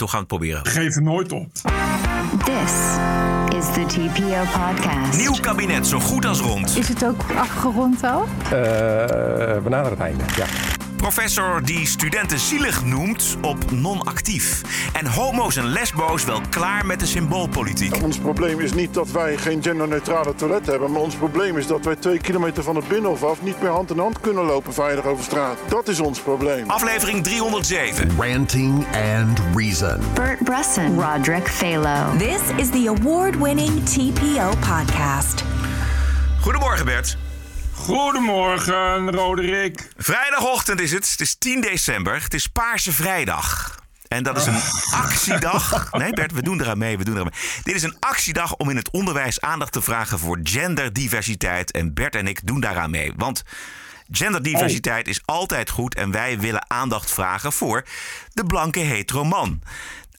toch gaan we het proberen. Geef het nooit op. This is the TPO podcast. Nieuw kabinet, zo goed als rond. Is het ook afgerond al? we naderen het einde, ja. Professor die studenten zielig noemt op non-actief. En homo's en lesbo's wel klaar met de symboolpolitiek. Ons probleem is niet dat wij geen genderneutrale toilet hebben. Maar ons probleem is dat wij twee kilometer van het binnenhof af niet meer hand in hand kunnen lopen veilig over straat. Dat is ons probleem. Aflevering 307. Ranting and Reason. Bert Bresson, Roderick Phalo. This is the award-winning TPO podcast. Goedemorgen Bert. Goedemorgen, Roderick. Vrijdagochtend is het. Het is 10 december. Het is Paarse Vrijdag. En dat is een actiedag. Nee, Bert, we doen eraan mee. We doen eraan mee. Dit is een actiedag om in het onderwijs aandacht te vragen voor genderdiversiteit. En Bert en ik doen daaraan mee. Want genderdiversiteit is altijd goed. En wij willen aandacht vragen voor de blanke hetero man.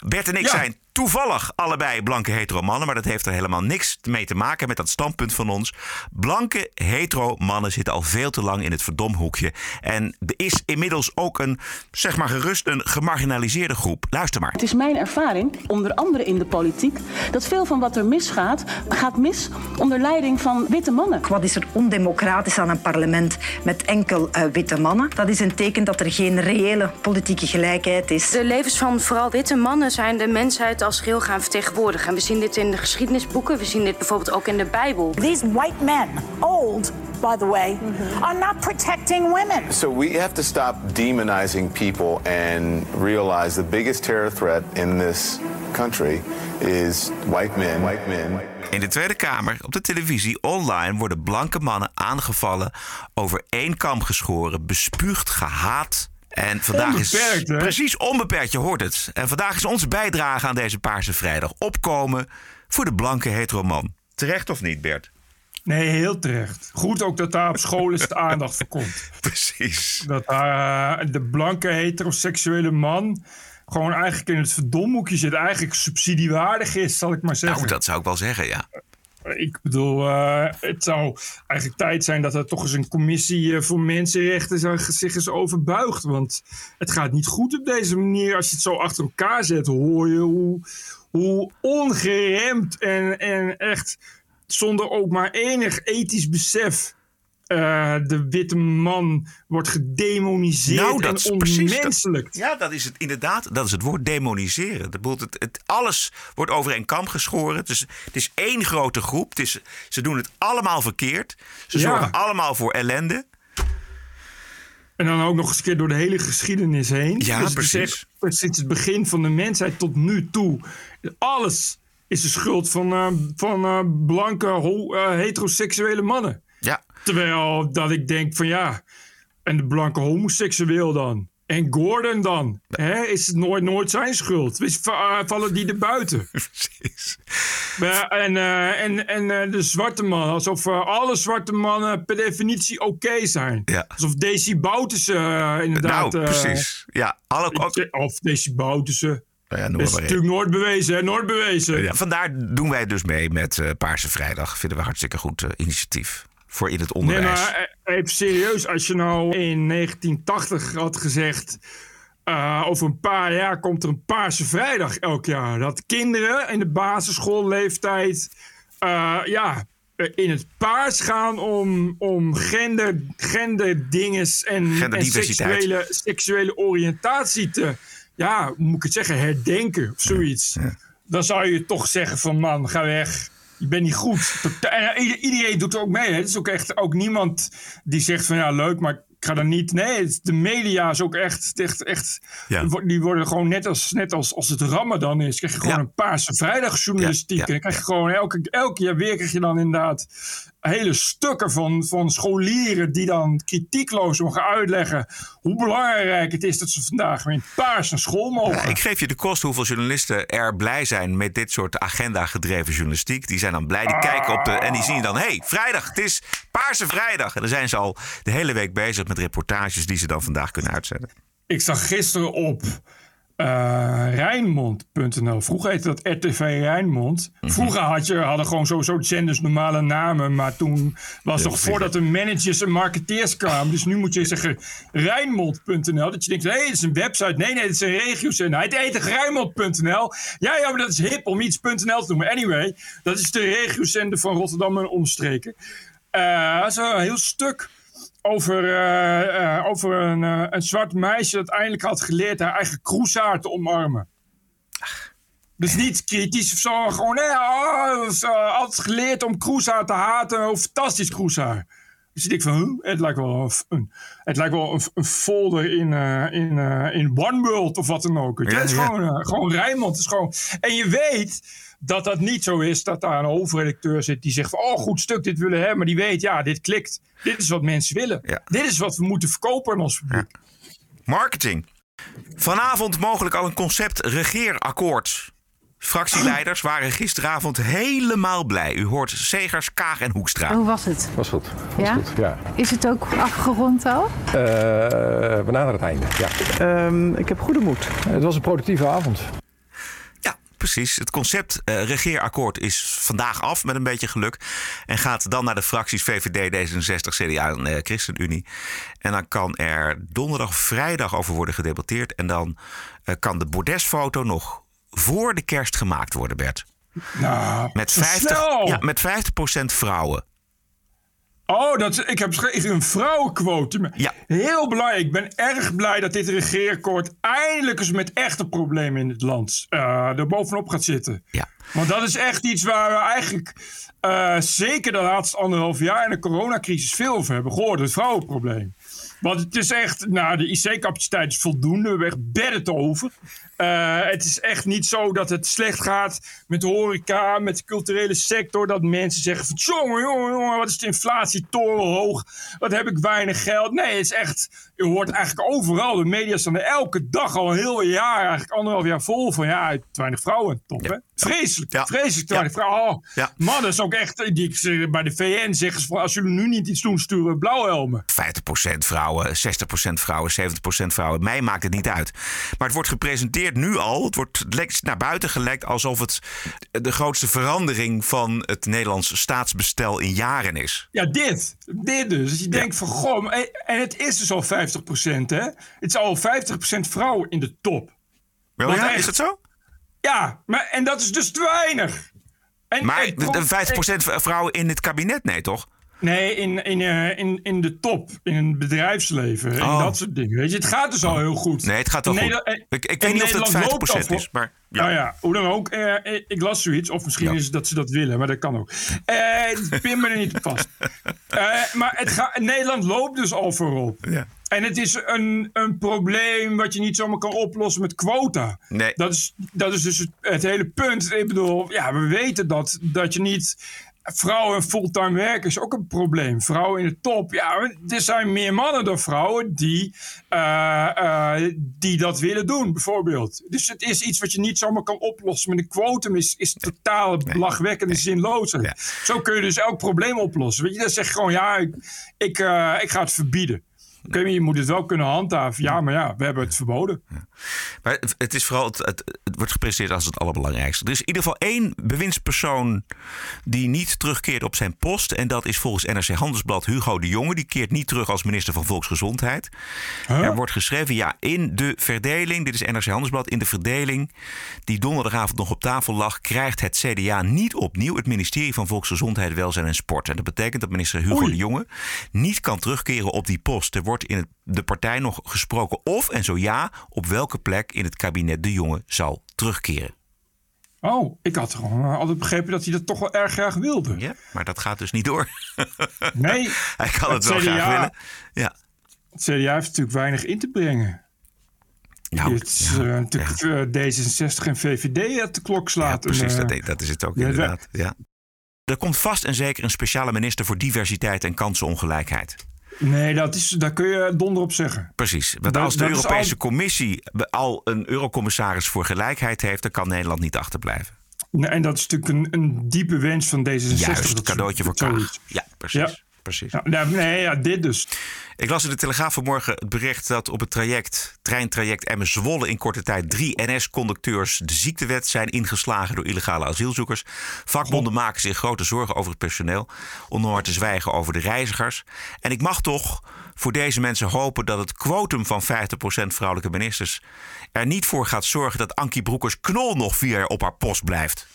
Bert en ik Ja. zijn toevallig allebei blanke hetero mannen. Maar dat heeft er helemaal niks mee te maken met dat standpunt van ons. Blanke hetero mannen zitten al veel te lang in het verdomhoekje. En er is inmiddels ook een, zeg maar gerust, een gemarginaliseerde groep. Luister maar. Het is mijn ervaring, onder andere in de politiek, dat veel van wat er misgaat, gaat mis onder leiding van witte mannen. Wat is er ondemocratisch aan een parlement met enkel eh, witte mannen? Dat is een teken dat er geen reële politieke gelijkheid is. De levens van vooral witte mannen zijn de mensheid als geheel gaan vertegenwoordigen. En we zien dit in de geschiedenisboeken, we zien dit bijvoorbeeld ook in de Bijbel. These white men, old, by the way, are not protecting women. So we have to stop demonizing people and realize the biggest terror threat in this country is white men, white men. In de Tweede Kamer, op de televisie, online worden blanke mannen aangevallen, over één kam geschoren, bespuugd, gehaat. En vandaag Onbeperkt, is hè? precies onbeperkt, je hoort het. En vandaag is onze bijdrage aan deze Paarse Vrijdag opkomen voor de blanke hetero man. Terecht of niet, Bert? Nee, heel terecht. Goed ook dat daar op school eens de aandacht voor komt. Precies. Dat daar de blanke heteroseksuele man gewoon eigenlijk in het verdomhoekje zit. Eigenlijk subsidiewaardig is, zal ik maar zeggen. Nou, dat zou ik wel zeggen, ja. Ik bedoel, eh, het zou eigenlijk tijd zijn dat er toch eens een commissie eh, voor mensenrechten zich- eens overbuigt. Want het gaat niet goed op deze manier. Als je het zo achter elkaar zet, hoor je hoe, hoe ongeremd en, en echt zonder ook maar enig ethisch besef. Eh, de witte man wordt gedemoniseerd Nou, dat en onmenselijk. ja, dat is het inderdaad. Dat is het woord demoniseren. Dat het, het, alles wordt over één kam geschoren. Het is, het is één grote groep. Het is, ze doen het allemaal verkeerd. Ze Ja. zorgen allemaal voor ellende. En dan ook nog eens een keer door de hele geschiedenis heen. Ja, het is precies. echt sinds het begin van de mensheid tot nu toe. Alles is de schuld van, eh, van eh, blanke ho- heteroseksuele mannen. Terwijl dat ik denk van ja, en de blanke homoseksueel dan? En Gordon dan? Hè, is het nooit, nooit zijn schuld? Eh, vallen die er buiten? Precies. En eh, en, en eh, de zwarte man, alsof eh, alle zwarte mannen per definitie oké zijn. Ja. Alsof Daisy Bouterse eh, inderdaad... nou, eh, precies. Ja, alle, of Daisy Bouterse. ja, noem Dat is natuurlijk nooit bewezen, hè? Nooit bewezen. Ja, vandaar doen wij dus mee met eh, Paarse Vrijdag. Vinden we hartstikke goed eh, initiatief voor in het Nee, onderwijs. maar eh, even serieus. Als je nou in 1980 had gezegd... eh, over een paar jaar komt er een Paarse Vrijdag elk jaar. Dat kinderen in de basisschoolleeftijd... eh, ja, in het paars gaan om, om gender, genderdinges en, en seksuele, seksuele oriëntatie te... Ja, hoe moet ik het zeggen? Herdenken of zoiets. Dan zou je toch zeggen van man, ga weg. Je bent niet goed. Eh, ieder- iedereen doet er ook mee. Hè. Het is ook echt ook niemand die zegt van ja, leuk, maar ik ga er niet. Nee, de media is ook echt. echt, echt Ja. die wo- Die worden gewoon net als, net als, als het Ramadan is. Krijg je gewoon Ja. een paarse vrijdagjournalistiek. Ja, En dan krijg je gewoon elke, elk jaar weer krijg je dan inderdaad hele stukken van, van scholieren die dan kritiekloos mogen uitleggen hoe belangrijk het is dat ze vandaag weer in het paars naar school mogen. Ik geef je de kost hoeveel journalisten er blij zijn met dit soort agenda-gedreven journalistiek. Die zijn dan blij, die kijken op de. en die zien dan: hé, hey, vrijdag, het is Paarse Vrijdag. En dan zijn ze al de hele week bezig met reportages die ze dan vandaag kunnen uitzenden. Ik zag gisteren op Rijnmond.nl. Vroeger heette dat RTV Rijnmond. Mhm. Vroeger had je, hadden gewoon sowieso genders normale namen. Maar toen was Ja, nog voordat er managers en marketeers kwamen. Dus nu moet je zeggen Rijnmond.nl. Dat je denkt, hé, hey, het is een website. Nee, nee, het is een regiozender. Hij heet Rijnmond.nl. Ja, ja, maar dat is hip om iets .nl te noemen. Anyway, dat is de regiozender van Rotterdam en omstreken. Eh, dat is een heel stuk over, eh, eh, over een, eh, een zwart meisje dat eindelijk had geleerd haar eigen kroeshaar te omarmen. Dus niet kritisch of zo, gewoon nee, oh, geleerd om kroeshaar te haten. Oh, fantastisch kroeshaar. Dus ik van, huh? het lijkt wel een, een- het lijkt wel een, een folder in, eh, in, eh, in OneWorld of wat dan ook. Ja, het is ja. gewoon, eh, gewoon Rijnmond. Het is gewoon, en je weet dat dat niet zo is dat daar een hoofdredacteur zit die zegt van, oh goed stuk, dit willen we hebben. Maar die weet, ja, dit klikt. Dit is wat mensen willen. Dit is wat we moeten verkopen aan ons publiek. Marketing. Vanavond mogelijk al een concept regeerakkoord. Fractieleiders waren gisteravond helemaal blij. U hoort Segers, Kaag en Hoekstra. Hoe was het? Was goed. Was Ja? goed, ja. Is het ook afgerond al? Eh, we naderen het einde, ja. Ehm, ik heb goede moed. Het was een productieve avond. Precies. Het concept eh, regeerakkoord is vandaag af met een beetje geluk. En gaat dan naar de fracties VVD, D66, CDA en eh, ChristenUnie. En dan kan er donderdag of vrijdag over worden gedebatteerd. En dan eh, kan de bordesfoto nog voor de kerst gemaakt worden, Bert. Nou, Met zo 50, snel! ja, met 50% vrouwen. Oh, dat, ik heb een vrouwenquote. Ja. Heel belangrijk. Ik ben erg blij dat dit regeerakkoord eindelijk eens met echte problemen in het land eh er bovenop gaat zitten. Ja. Want dat is echt iets waar we eigenlijk eh, zeker de laatste anderhalf jaar in de coronacrisis veel over hebben gehoord. Het vrouwenprobleem. Want het is echt, nou, de IC-capaciteit is voldoende. We hebben echt bedden te over. Eh, het is echt niet zo dat het slecht gaat met de horeca, met de culturele sector. Dat mensen zeggen van, jongen, jongen, jongen, wat is de inflatie torenhoog? Wat heb ik weinig geld? Nee, het is echt, je hoort eigenlijk overal. De media staan er elke dag al een heel jaar, eigenlijk anderhalf jaar vol van, ja, te weinig vrouwen. Top, hè? Vreselijk, vreselijk te weinig vrouwen. Oh, Ja. Man, dat is ook echt, die, bij de VN zeggen ze van, als jullie nu niet iets doen, sturen we blauwhelmen. 50% vrouwen, 60% vrouwen, 70% vrouwen. Mij maakt het niet uit. Maar het wordt gepresenteerd nu al. Het wordt naar buiten gelekt alsof het de grootste verandering van het Nederlandse staatsbestel in jaren is. Ja, dit. Dit dus. Dus je denkt van, goh, en- het is dus al 50%, hè? Het is al 50% vrouwen in de top. Wel, ja, echt- is dat zo? Ja, maar, en dat is dus te weinig. En, Maar en- de- de 50% vrouwen in het kabinet, nee toch? Nee, in, in, eh, in, in de top, in het bedrijfsleven, en Oh. dat soort dingen. Weet je, het gaat dus al heel goed. Nee, het gaat In goed. Ik- ik weet niet of het Nederland loopt 50% al is, maar ja. Nou ja, hoe dan ook. eh, ik- las zoiets, of misschien is het dat ze dat willen, maar dat kan ook. Eh pin me er niet op vast. Eh, maar het ga, Nederland loopt dus al voorop. Ja. En het is een, een probleem wat je niet zomaar kan oplossen met quota. Nee. Dat is, dat is dus het, het hele punt. Ik bedoel, ja, we weten dat, dat je niet. Vrouwen fulltime werken is ook een probleem. Vrouwen in de top. Ja, er zijn meer mannen dan vrouwen die, eh, eh, die dat willen doen, bijvoorbeeld. Dus het is iets wat je niet zomaar kan oplossen met een quotum. Is, is totaal belachwekkende zinloosheid. Zo kun je dus elk probleem oplossen. Weet je, dan zeg je gewoon, ja, ik, ik, eh, ik ga het verbieden. Oké, je moet het wel kunnen handhaven. Ja, maar ja, we hebben het verboden. Maar het, het is vooral, het, het, het wordt gepresenteerd als het allerbelangrijkste. Er is in ieder geval één bewindspersoon die niet terugkeert op zijn post. En dat is volgens NRC Handelsblad Hugo de Jonge. Die keert niet terug als minister van Volksgezondheid. Er wordt geschreven, ja, in de verdeling, dit is NRC Handelsblad, in de verdeling die donderdagavond nog op tafel lag, krijgt het CDA niet opnieuw het ministerie van Volksgezondheid, Welzijn en Sport. En dat betekent dat minister Hugo de Jonge niet kan terugkeren op die post. Er wordt in de partij nog gesproken of, en zo ja, op welke plek in het kabinet de Jonge zal terugkeren. Oh, ik had eh, altijd begrepen dat hij dat toch wel erg graag wilde. Ja, maar dat gaat dus niet door. Nee. Hij kan het, wel CDA graag willen. Ja. Het CDA heeft natuurlijk weinig in te brengen. Nou, het is eh, natuurlijk eh, D66 en VVD dat de klok slaat. Precies, En, dat, dat is het ook ja, inderdaad. Ja. Er komt vast en zeker een speciale minister voor diversiteit en kansenongelijkheid. Nee, dat is, daar kun je donder op zeggen. Precies. Want als de dat Europese al- Commissie al een eurocommissaris voor gelijkheid heeft, dan kan Nederland niet achterblijven. Nee, En dat is natuurlijk een, een diepe wens van D66. Juist, dat cadeautje voor. Kaag. Ja, precies. Ja. Precies. Ja, nou, nee, ja, dit dus. Ik las in de Telegraaf vanmorgen het bericht dat op het traject, treintraject Emmen-Zwolle in korte tijd drie NS-conducteurs de ziektewet zijn ingeslagen door illegale asielzoekers. Vakbonden maken zich grote zorgen over het personeel, om maar te zwijgen over de reizigers. En ik mag toch voor deze mensen hopen dat het quotum van 50% vrouwelijke ministers er niet voor gaat zorgen dat Ankie Broekers-Knol nog vier jaar op haar post blijft.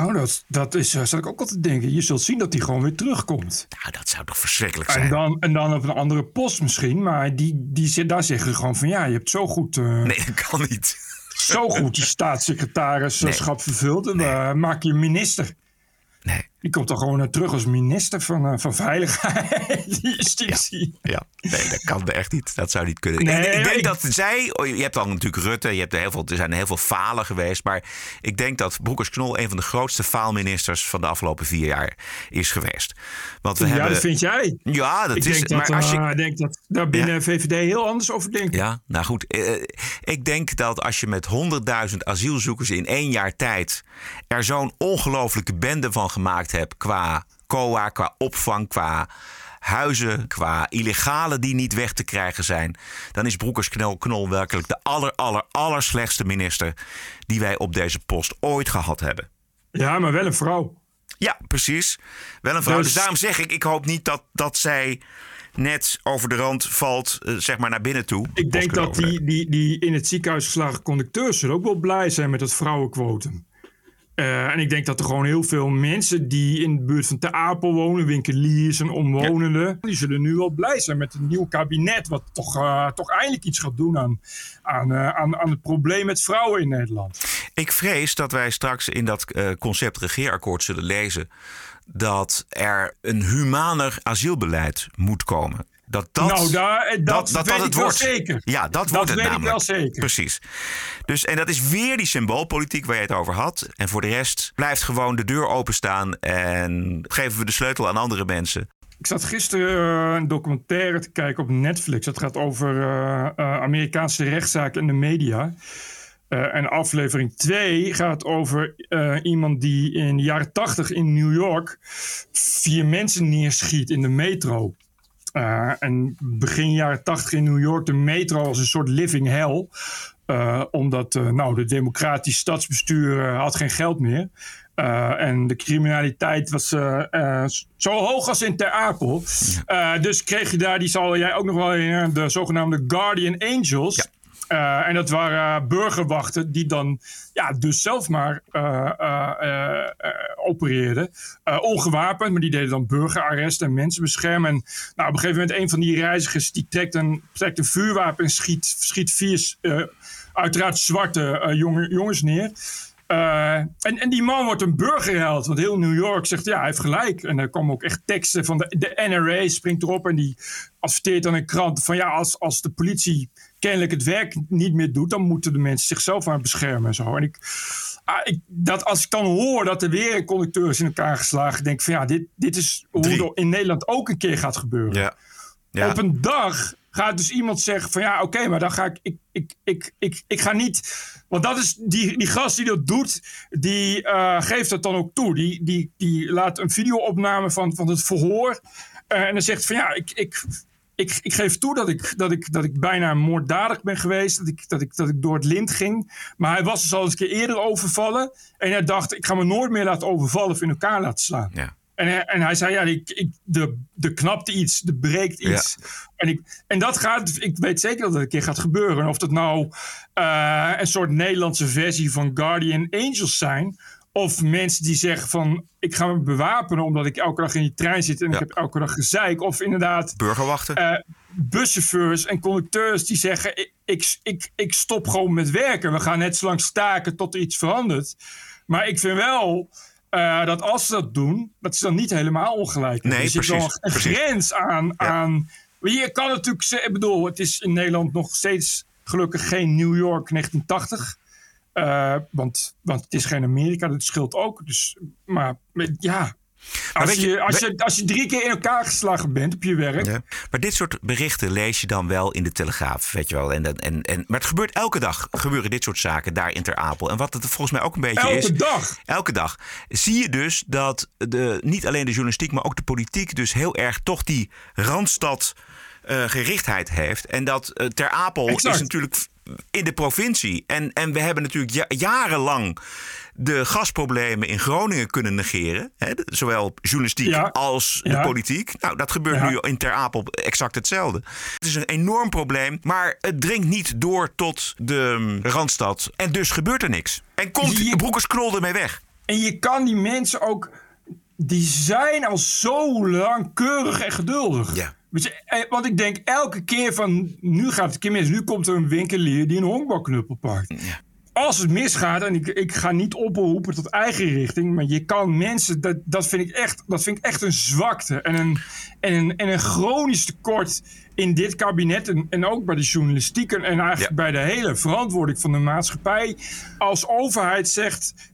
Oh, dat, dat is, uh, zat ik ook altijd te denken. Je zult zien dat hij gewoon weer terugkomt. Nou, dat zou toch verschrikkelijk zijn. En dan, en dan op een andere post misschien. Maar die, die, daar zeggen ze gewoon van ja, je hebt zo goed... Uh, nee, dat kan niet. Zo goed die staatssecretarischap nee. vervuld. En nee. maak je minister. Nee. Die komt dan gewoon terug als minister van, uh, van Veiligheid, Justitie. Ja, ja, nee, dat kan echt niet. Dat zou niet kunnen. Nee, ik, ik denk ik... dat zij, oh, je hebt dan natuurlijk Rutte, je hebt er, heel veel, er zijn heel veel falen geweest. Maar ik denk dat Broekers-Knol een van de grootste faalministers van de afgelopen vier jaar is geweest. Want we ja, hebben, dat vind jij. Ja, dat ik is. Denk dat, maar als je, uh, ik denk dat daar binnen ja. VVD heel anders over denken. Ja, nou goed. Ik denk dat als je met 100.000 asielzoekers in één jaar tijd er zo'n ongelofelijke bende van gemaakt hebt qua COA, qua opvang, qua huizen, qua illegale die niet weg te krijgen zijn, dan is Broekers Knol, Knol werkelijk de aller, aller, aller slechtste minister die wij op deze post ooit gehad hebben. Ja, maar wel een vrouw. Ja, precies. Wel een vrouw. Dus, Dus- daarom zeg ik, ik hoop niet dat, dat zij net over de rand valt, uh, zeg maar naar binnen toe. Ik denk dat die, die, die in het ziekenhuis geslagen conducteurs zullen ook wel blij zijn met het vrouwenquotum. Uh, en ik denk dat er gewoon heel veel mensen die in de buurt van Ter Apel wonen, winkeliers en omwonenden, ja. die zullen nu wel blij zijn met een nieuw kabinet, wat toch, uh, toch eindelijk iets gaat doen aan, aan, uh, aan, aan het probleem met vrouwen in Nederland. Ik vrees dat wij straks in dat concept regeerakkoord zullen lezen dat er een humaner asielbeleid moet komen. Dat dat, nou, daar, dat, dat, dat, dat het wordt. zeker. Ja, dat, wordt het weet namelijk. ik wel zeker. Precies. Dus, en dat is weer die symboolpolitiek waar je het over had. En voor de rest blijft gewoon de deur openstaan en geven we de sleutel aan andere mensen. Ik zat gisteren uh, een documentaire te kijken op Netflix. Dat gaat over uh, uh, Amerikaanse rechtszaken en de media. En aflevering 2 gaat over iemand die in de jaren 80 in New York vier mensen neerschiet in de metro. Uh, en begin jaren 80 in New York de metro als een soort living hell. omdat nou, de democratisch stadsbestuur had geen geld meer. en de criminaliteit was zo hoog als in Ter Apel. dus kreeg je daar, die zal jij ook nog wel herinneren, de zogenaamde Guardian Angels. Ja. Uh, en dat waren burgerwachten die dan ja, dus zelf maar uh, opereerden. ongewapend, maar die deden dan burgerarrest en mensen beschermen. En nou, op een gegeven moment een van die reizigers die trekt een, trekt een vuurwapen en schiet, schiet vier uiteraard zwarte jongen, jongens neer. Uh, en, en die man wordt een burgerheld. Want heel New York zegt ja, hij heeft gelijk. En er komen ook echt teksten van de, de NRA springt erop en die adverteert dan een krant van ja, als, als de politie kennelijk het werk niet meer doet, dan moeten de mensen zichzelf aan beschermen en zo. En ik, ah, ik, dat als ik dan hoor dat er weer een conducteur is in elkaar geslagen, denk ik van ja, dit, dit is hoe het in Nederland ook een keer gaat gebeuren. Ja. Ja. Op een dag gaat dus iemand zeggen van ja, oké, maar dan ga ik, ik, ik, ik, ik, ik ga niet, want dat is die, die gast die dat doet, die uh, geeft dat dan ook toe. Die, die, die laat een videoopname van, van het verhoor uh, en dan zegt van ja, ik, ik, ik, ik geef toe dat ik, dat, ik, dat ik bijna moorddadig ben geweest. Dat ik, dat, ik, dat ik door het lint ging. Maar hij was dus al eens een keer eerder overvallen. En hij dacht, ik ga me nooit meer laten overvallen of in elkaar laten slaan. Ja. En, hij, en hij zei, ja, ik, ik, de, de knapte iets, de breekt iets. Ja. En, ik, en dat gaat, ik weet zeker dat dat een keer gaat gebeuren. Of dat nou uh, een soort Nederlandse versie van Guardian Angels zijn... Of mensen die zeggen van ik ga me bewapenen omdat ik elke dag in die trein zit en ja. ik heb elke dag gezeik. Of inderdaad burgerwachten. Uh, buschauffeurs en conducteurs die zeggen ik, ik, ik, ik stop gewoon met werken. We gaan net zo lang staken tot er iets verandert. Maar ik vind wel uh, dat als ze dat doen, dat ze dan niet helemaal ongelijk Nee, er zit precies, een precies. grens aan. Ja. aan je kan natuurlijk ik bedoel, het is in Nederland nog steeds gelukkig geen New York 1980. Uh, want, want het is geen Amerika, dat scheelt ook. Dus, maar ja, Als, je, je- als, je, als je drie keer in elkaar geslagen bent op je werk. Ja. Maar dit soort berichten lees je dan wel in de Telegraaf, weet je wel. En, en, en, maar het gebeurt elke dag, gebeuren dit soort zaken daar in Ter Apel. En wat het volgens mij ook een beetje Elke is... dag? Elke dag. Zie je dus dat de, niet alleen de journalistiek, maar ook de politiek... dus heel erg toch die Randstad eh, gerichtheid heeft. En dat eh, Ter Apel Exact. is natuurlijk in de provincie. En, en we hebben natuurlijk ja- jarenlang de gasproblemen in Groningen kunnen negeren. Hè? Zowel journalistiek Ja. als de politiek. Nou, dat gebeurt Ja. nu in Ter Apel exact hetzelfde. Het is een enorm probleem, maar het dringt niet door tot de mm, Randstad. En dus gebeurt er niks. En komt Je- de broekers knol ermee weg. En je kan die mensen ook. Die zijn al zo lang keurig en geduldig. Ja. Eh, Want ik denk elke keer van. Nu gaat het keer mis. Nu komt er een winkelier die een honkbalknuppel pakt. Als het misgaat, en ik, ik ga niet oproepen tot eigen richting. Maar je kan mensen. Dat, dat, vind, ik echt, dat vind ik echt een zwakte. En een, en een, en een chronisch tekort in dit kabinet. En, en ook bij de journalistiek. En, en eigenlijk bij de hele verantwoording van de maatschappij. Als overheid zegt.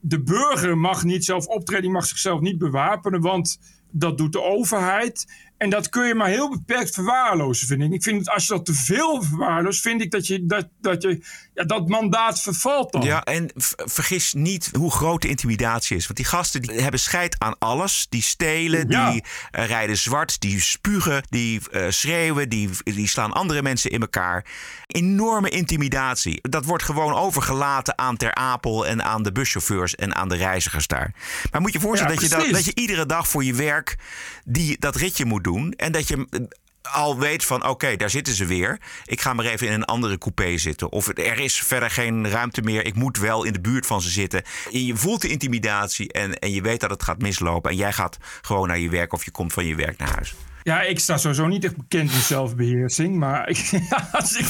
de burger mag niet zelf optreden, die mag zichzelf niet bewapenen, want dat doet de overheid. En dat kun je maar heel beperkt verwaarlozen, vind ik. Ik vind dat als je dat te veel verwaarloost, vind ik dat je dat, dat, je, ja, dat mandaat vervalt dan. Ja, en vergis niet hoe groot de intimidatie is. Want die gasten die hebben scheid aan alles. Die stelen, Ja. die eh, rijden zwart, die spugen, die eh, schreeuwen, die, die slaan andere mensen in elkaar. Enorme intimidatie. Dat wordt gewoon overgelaten aan Ter Apel en aan de buschauffeurs en aan de reizigers daar. Maar moet je voorstellen Ja, dat, je dat, dat je iedere dag voor je werk die, dat ritje moet doen. En dat je eh, al weet van oké, daar zitten ze weer. Ik ga maar even in een andere coupé zitten. Of er is verder geen ruimte meer. Ik moet wel in de buurt van ze zitten. En je voelt de intimidatie en, en je weet dat het gaat mislopen. En jij gaat gewoon naar je werk of je komt van je werk naar huis. Ja, ik sta sowieso niet echt bekend in zelfbeheersing. Maar als, ik,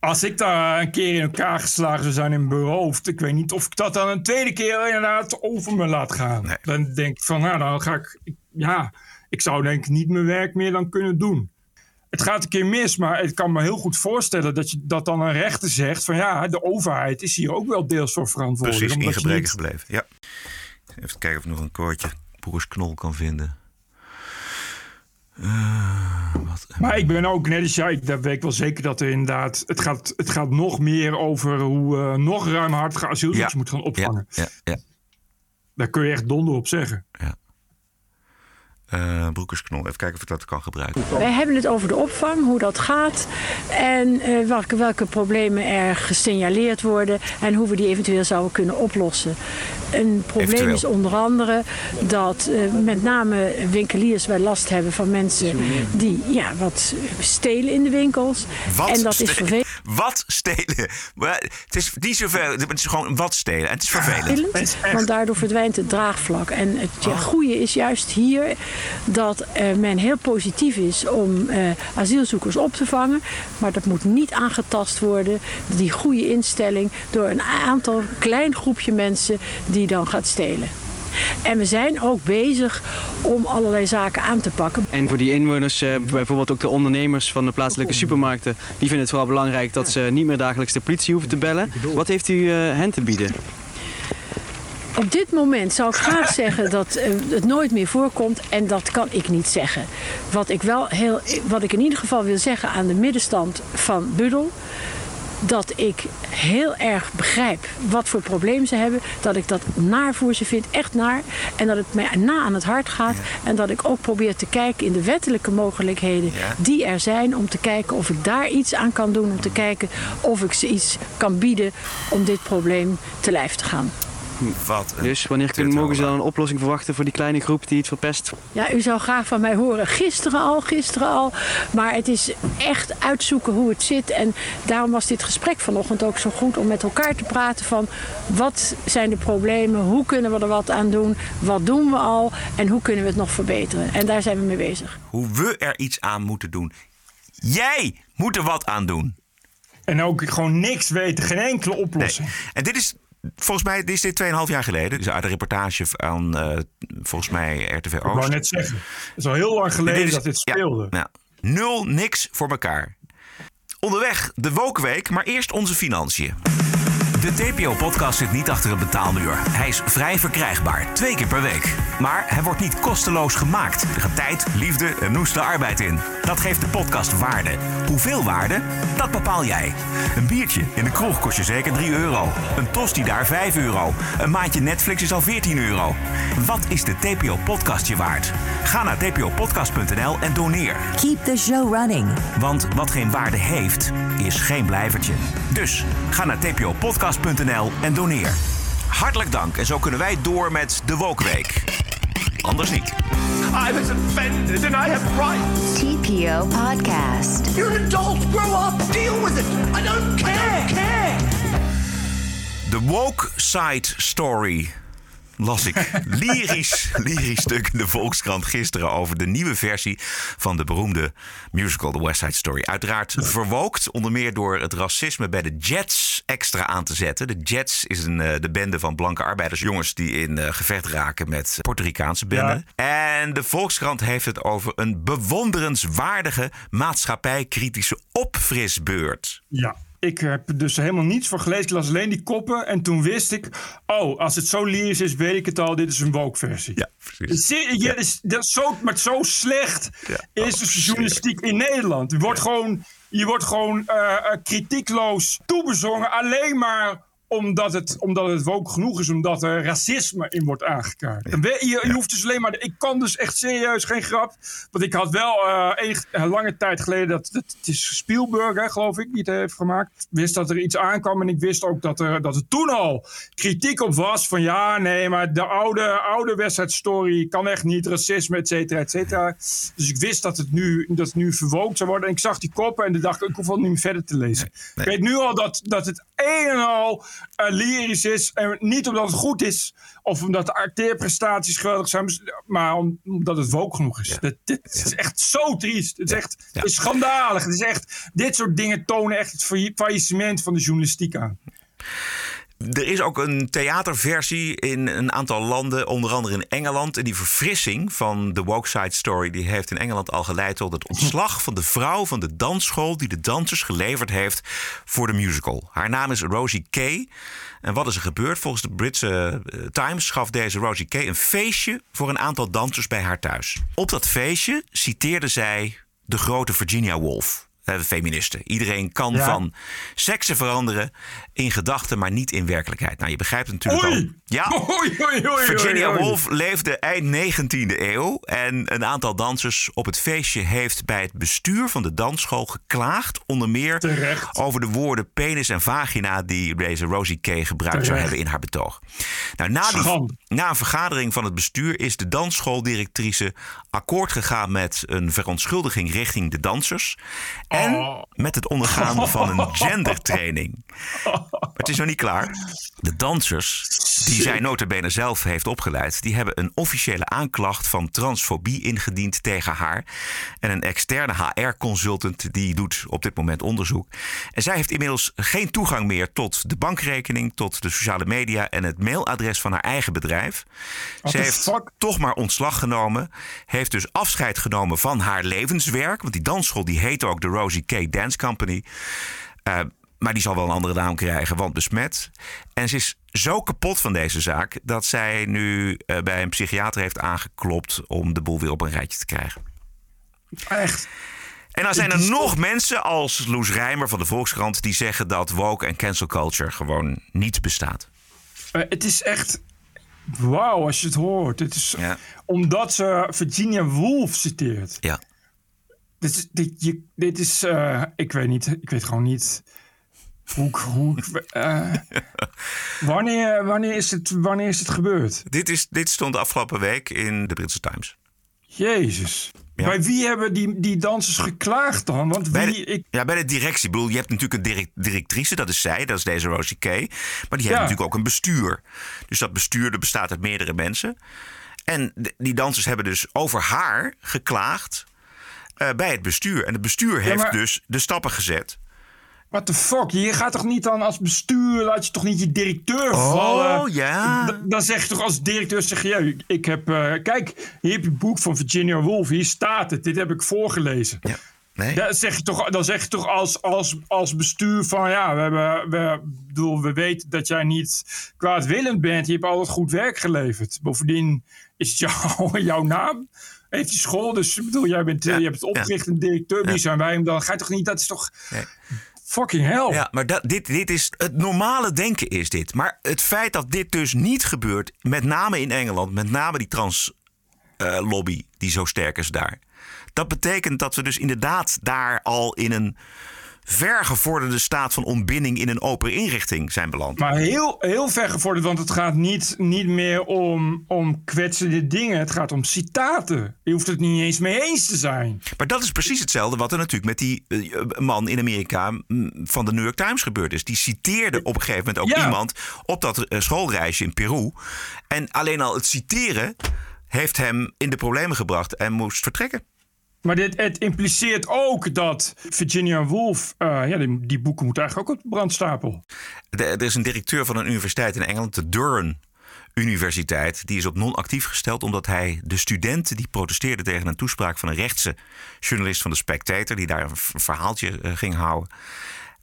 als ik daar een keer in elkaar geslagen zou zijn in mijn hoofd... ik weet niet of ik dat dan een tweede keer inderdaad over me laat gaan. Dan denk ik van, nou, dan ga ik... ik- Ja, ik zou denk ik niet mijn werk meer dan kunnen doen. Het gaat een keer mis, maar ik kan me heel goed voorstellen... dat, je, dat dan een rechter zegt van... ja, de overheid is hier ook wel deels voor verantwoordelijk. Precies, in gebreken niet- gebleven. Ja. Even kijken of ik nog een koortje broersknol kan vinden. Eh, wat, Maar ik ben ook net als jij, dat weet ik wel zeker dat er inderdaad. Het gaat, het gaat nog meer over hoe eh, nog ruimhartige asielzoekers Ja. moet gaan opvangen. ja, ja. Daar kun je echt donder op zeggen. Eh, broekersknol. Even kijken of ik dat kan gebruiken. Wij hebben het over de opvang, hoe dat gaat en eh, welke, welke problemen er gesignaleerd worden en hoe we die eventueel zouden kunnen oplossen. Een probleem Eventueel. is onder andere dat eh, met name winkeliers wel last hebben van mensen die ja, wat stelen in de winkels. Wat en dat is vervelend. Wat stelen? Maar Het is niet zoveel. Het is gewoon wat stelen. En het is vervelend. Want daardoor verdwijnt het draagvlak. En het ja, Oh. goede is juist hier dat eh, men heel positief is om eh, asielzoekers op te vangen. Maar dat moet niet aangetast worden, die goede instelling, door een aantal klein groepje mensen die dan gaat stelen. En we zijn ook bezig om allerlei zaken aan te pakken. En voor die inwoners, eh, bijvoorbeeld ook de ondernemers van de plaatselijke supermarkten, die vinden het vooral belangrijk dat ze niet meer dagelijks de politie hoeven te bellen. Wat heeft u hen te bieden? Op dit moment zou ik graag zeggen dat eh, het nooit meer voorkomt en dat kan ik niet zeggen. Wat ik, wel heel, wat ik in ieder geval wil zeggen aan de middenstand van Budel, dat ik heel erg begrijp wat voor probleem ze hebben, dat ik dat naar voor ze vind, echt naar, en dat het mij na aan het hart gaat en dat ik ook probeer te kijken in de wettelijke mogelijkheden die er zijn om te kijken of ik daar iets aan kan doen, om te kijken of ik ze iets kan bieden om dit probleem te lijf te gaan. Wat een Dus wanneer kunnen, mogen ze dan een oplossing verwachten voor die kleine groep die het verpest? Ja, u zou graag van mij horen. Gisteren al, gisteren al. Maar het is echt uitzoeken hoe het zit. En daarom was dit gesprek vanochtend ook zo goed om met elkaar te praten van wat zijn de problemen, hoe kunnen we er wat aan doen, wat doen we al en hoe kunnen we het nog verbeteren. En daar zijn we mee bezig. Hoe we er iets aan moeten doen. Jij moet er wat aan doen. En ook gewoon niks weten, geen enkele oplossing. En dit is, volgens mij, dit is dit 2,5 jaar geleden. Dus uit een reportage aan, eh, volgens mij, RTV Oost. Ik wou net zeggen. Het is al heel lang geleden dat dit speelde. Ja, nul, niks voor elkaar. Onderweg de Wokweek, maar eerst onze financiën. De TPO-podcast zit niet achter een betaalmuur. Hij is vrij verkrijgbaar, twee keer per week. Maar hij wordt niet kosteloos gemaakt. Er gaat tijd, liefde en noeste arbeid in. Dat geeft de podcast waarde. Hoeveel waarde? Dat bepaal jij. Een biertje in de kroeg kost je zeker 3 euro. Een tosti daar 5 euro. Een maandje Netflix is al 14 euro. Wat is de TPO-podcast je waard? Ga naar tpopodcast.nl en doneer. Keep the show running. Want wat geen waarde heeft, is geen blijvertje. Dus ga naar tpopodcast.nl en doneer. Hartelijk dank en zo kunnen wij door met de Wokweek. Anders niet. I was offended and I have rights. TPO Podcast. You're an adult. Grow up. Deal with it. I don't care. care. De Woke Side Story. Las ik lyrisch, lyrisch stuk in de Volkskrant gisteren over de nieuwe versie van de beroemde musical The West Side Story. Uiteraard verwookt, onder meer door het racisme bij de Jets extra aan te zetten. De Jets is een, eh, de bende van blanke arbeidersjongens die in eh, gevecht raken met Puerto Ricaanse benden. En de Volkskrant heeft het over een bewonderenswaardige maatschappijkritische opfrisbeurt. Ja. Ik heb dus helemaal niets van gelezen. Ik las alleen die koppen. En toen wist ik... Oh, als het zo lyrisch is, weet ik het al. Dit is een woke-versie. Ja, precies. Je- is- dat is zo, maar zo slecht is de journalistiek in Nederland. Je wordt gewoon, je wordt gewoon eh, eh, kritiekloos toebezongen. Alleen maar omdat het, omdat het woke genoeg is. Omdat er racisme in wordt aangekaart. En we- Je, je hoeft dus alleen maar... Ik kan dus echt serieus, geen grap. Want ik had wel eh een, een lange tijd geleden... Dat, dat, het is Spielberg, hè, geloof ik, die het heeft gemaakt. Wist dat er iets aankwam. En ik wist ook dat er, dat er toen al kritiek op was. Van ja, nee, maar de oude, oude wedstrijdstory kan echt niet. Racisme, et cetera, et cetera. Dus ik wist dat het nu, dat het nu verwookt zou worden. En ik zag die koppen en dacht ik, ik hoef al niet meer verder te lezen. Ik weet nu al dat, dat het een en al eh, lyrisch is. En niet omdat het goed is. Of omdat de acteerprestaties geweldig zijn. Maar om- omdat het woke genoeg is. Dat, dit is echt zo triest. Het is echt het is schandalig. Het is echt, dit soort dingen tonen echt het failli- faillissement van de journalistiek aan. Er is ook een theaterversie in een aantal landen, onder andere in Engeland. En die verfrissing van de Woke Side Story die heeft in Engeland al geleid tot het ontslag van de vrouw van de dansschool die de dansers geleverd heeft voor de musical. Haar naam is Rosie Kay. En wat is er gebeurd? Volgens de Britse eh, Times gaf deze Rosie Kay een feestje voor een aantal dansers bij haar thuis. Op dat feestje citeerde zij de grote Virginia Woolf. Eh, feministen. Iedereen kan Ja. van seksen veranderen in gedachten, maar niet in werkelijkheid. Nou, je begrijpt het natuurlijk Oei! al. Ja, Oei, oei, Virginia. Woolf leefde eind 19e eeuw. En een aantal dansers op het feestje heeft bij het bestuur van de dansschool geklaagd. Onder meer Terecht. over de woorden penis en vagina die deze Rosie Kay gebruikt zou hebben in haar betoog. Nou, na, die. Na een vergadering van het bestuur is de dansschooldirectrice akkoord gegaan met een verontschuldiging richting de dansers. En Oh. met het ondergaan van een gendertraining. Maar het is nog niet klaar. De dansers, die zij notabene zelf heeft opgeleid... die hebben een officiële aanklacht van transfobie ingediend tegen haar. En een externe HR-consultant die doet op dit moment onderzoek. En zij heeft inmiddels geen toegang meer tot de bankrekening... tot de sociale media en het mailadres van haar eigen bedrijf. What Ze heeft fuck? toch maar ontslag genomen. Heeft dus afscheid genomen van haar levenswerk. Want die dansschool die heet ook de Rosie K. Dance Company. Eh, maar die zal wel een andere naam krijgen, want besmet. En ze is zo kapot van deze zaak dat zij nu eh, bij een psychiater heeft aangeklopt om de boel weer op een rijtje te krijgen. Echt. En dan zijn er nog mensen als Loes Rijmer van de Volkskrant die zeggen dat woke en cancel culture gewoon niet bestaat. Eh, het is echt. Wauw, als je het hoort. Het is omdat ze Virginia Woolf citeert. Ja. Dit is, dit, je, dit is eh, ik weet niet, ik weet gewoon niet hoe, hoe eh, wanneer, wanneer, is het, wanneer is het gebeurd? Dit, is, dit stond afgelopen week in de Britse Times. Jezus. Ja. Bij wie hebben die, die dansers geklaagd dan? Want wie, Bij de, ik, ja, bij de directie. Ik bedoel, je hebt natuurlijk een direct- directrice, dat is zij, dat is deze Rosie Kay. Maar die heeft natuurlijk ook een bestuur. Dus dat bestuur bestaat uit meerdere mensen. En de- die dansers hebben dus over haar geklaagd eh, bij het bestuur. En het bestuur heeft maar- dus de stappen gezet. What the fuck? Je gaat toch niet dan als bestuur, laat je toch niet je directeur Oh, vallen? ja. D- dan zeg je toch als directeur, zeg je, ja, ik- heb, eh, kijk, hier heb je het boek van Virginia Woolf, hier staat het, dit heb ik voorgelezen. Ja. Nee. Dan zeg je toch, dan zeg je toch als, als, als bestuur van ja, we, hebben, we, bedoel, we weten dat jij niet kwaadwillend bent. Je hebt altijd goed werk geleverd. Bovendien is het jou, jouw naam. Heeft die school, dus ik bedoel, jij bent, je hebt het opgericht en directeur. Wie zijn wij hem dan? Ga je toch niet, dat is toch fucking hell. Ja, maar dat, dit, dit is het normale denken is dit. Maar het feit dat dit dus niet gebeurt, met name in Engeland, met name die translobby die zo sterk is daar. Dat betekent dat we dus inderdaad daar al in een vergevorderde staat van ontbinding in een open inrichting zijn beland. Maar heel, heel vergevorderd, want het gaat niet, niet meer om, om kwetsende dingen. Het gaat om citaten. Je hoeft het niet eens mee eens te zijn. Maar dat is precies hetzelfde wat er natuurlijk met die uh, man in Amerika van de New York Times gebeurd is. Die citeerde op een gegeven moment ook Ja. iemand op dat uh, schoolreisje in Peru. En alleen al het citeren heeft hem in de problemen gebracht en moest vertrekken. Maar dit, het impliceert ook dat Virginia Woolf... eh, ja, die, die boeken moeten eigenlijk ook op brandstapel. Er is een directeur van een universiteit in Engeland, de Durham Universiteit. Die is op non-actief gesteld omdat hij de studenten die protesteerden tegen een toespraak van een rechtse journalist van de Spectator, die daar een verhaaltje eh, ging houden.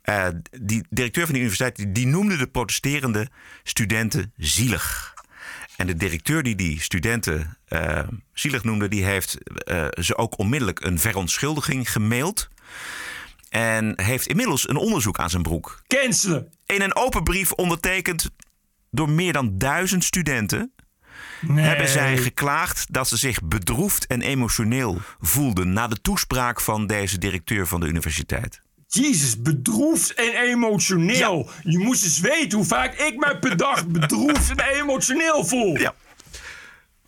eh, die directeur van die universiteit die, die noemde de protesterende studenten zielig. En de directeur die die studenten eh, zielig noemde, die heeft eh, ze ook onmiddellijk een verontschuldiging gemaild. En heeft inmiddels een onderzoek aan zijn broek. Cancelen. In een open brief ondertekend door meer dan duizend studenten. Nee. Hebben zij geklaagd dat ze zich bedroefd en emotioneel voelden na de toespraak van deze directeur van de universiteit. Jezus, bedroefd en emotioneel. Je moest eens weten hoe vaak ik mij per dag bedroefd en emotioneel voel. Ja.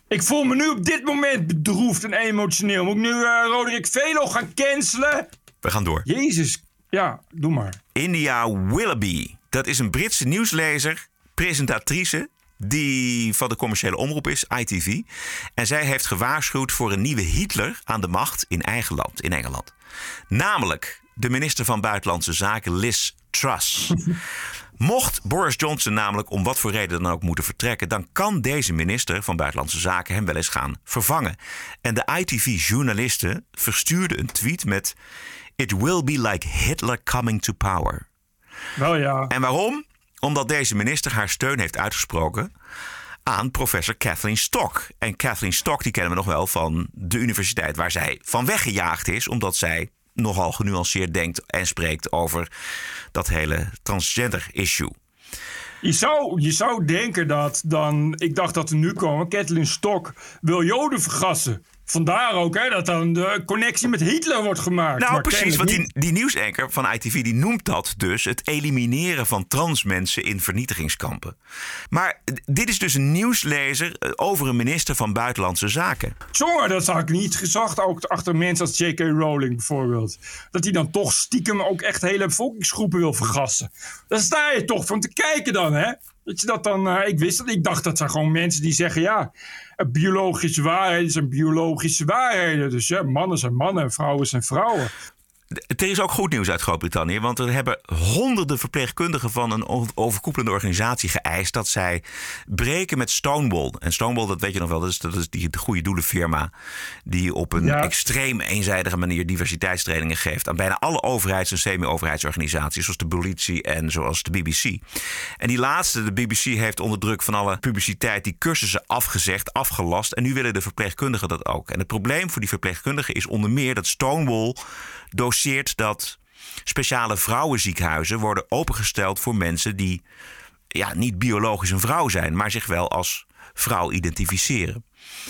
Ik voel me nu op dit moment bedroefd en emotioneel. Moet ik nu eh, Roderick Velo gaan cancelen? We gaan door. Jezus, ja, doe maar. India Willoughby. Dat is een Britse nieuwslezer, presentatrice. Die van de commerciële omroep is, ITV. En zij heeft gewaarschuwd voor een nieuwe Hitler aan de macht in eigen land, in Engeland. Namelijk de minister van Buitenlandse Zaken, Liz Truss. Mocht Boris Johnson namelijk om wat voor reden dan ook moeten vertrekken, dan kan deze minister van Buitenlandse Zaken hem wel eens gaan vervangen. En de ITV-journalisten verstuurden een tweet met: It will be like Hitler coming to power. Wel ja. En waarom? Omdat deze minister haar steun heeft uitgesproken aan professor Kathleen Stock. En Kathleen Stock die kennen we nog wel van de universiteit waar zij van weggejaagd is, omdat zij nogal genuanceerd denkt en spreekt over dat hele transgender issue. Je zou, je zou denken dat dan... Ik dacht dat er nu komen. Kathleen Stock wil Joden vergassen. Vandaar ook hè, dat dan de connectie met Hitler wordt gemaakt. Nou, Maar precies, want die, die nieuwsanker van ITV die noemt dat dus het elimineren van trans mensen in vernietigingskampen. Maar dit is dus een nieuwslezer eh, over een minister van Buitenlandse Zaken. Jongen, dat had ik niet gezegd. Ook achter mensen als J.K. Rowling bijvoorbeeld. Dat hij dan toch stiekem ook echt hele bevolkingsgroepen wil vergassen. Daar sta je toch van te kijken dan, hè? Dat je dat dan, eh, ik wist dat, ik dacht dat zijn gewoon mensen die zeggen, ja, biologische waarheden zijn biologische waarheden. Dus ja, mannen zijn mannen en vrouwen zijn vrouwen. Er is ook goed nieuws uit Groot-Brittannië, want er hebben honderden verpleegkundigen van een overkoepelende organisatie geëist dat zij breken met Stonewall. En Stonewall, dat weet je nog wel, dat is, dat is die de goede doelenfirma die op een Ja. extreem eenzijdige manier diversiteitstrainingen geeft aan bijna alle overheids- en semi-overheidsorganisaties, zoals de politie en zoals de BBC. En die laatste, de BBC, heeft onder druk van alle publiciteit die cursussen afgezegd, afgelast. En nu willen de verpleegkundigen dat ook. En het probleem voor die verpleegkundigen is onder meer dat Stonewall doseert dat speciale vrouwenziekenhuizen worden opengesteld voor mensen die ja, niet biologisch een vrouw zijn, maar zich wel als vrouw identificeren.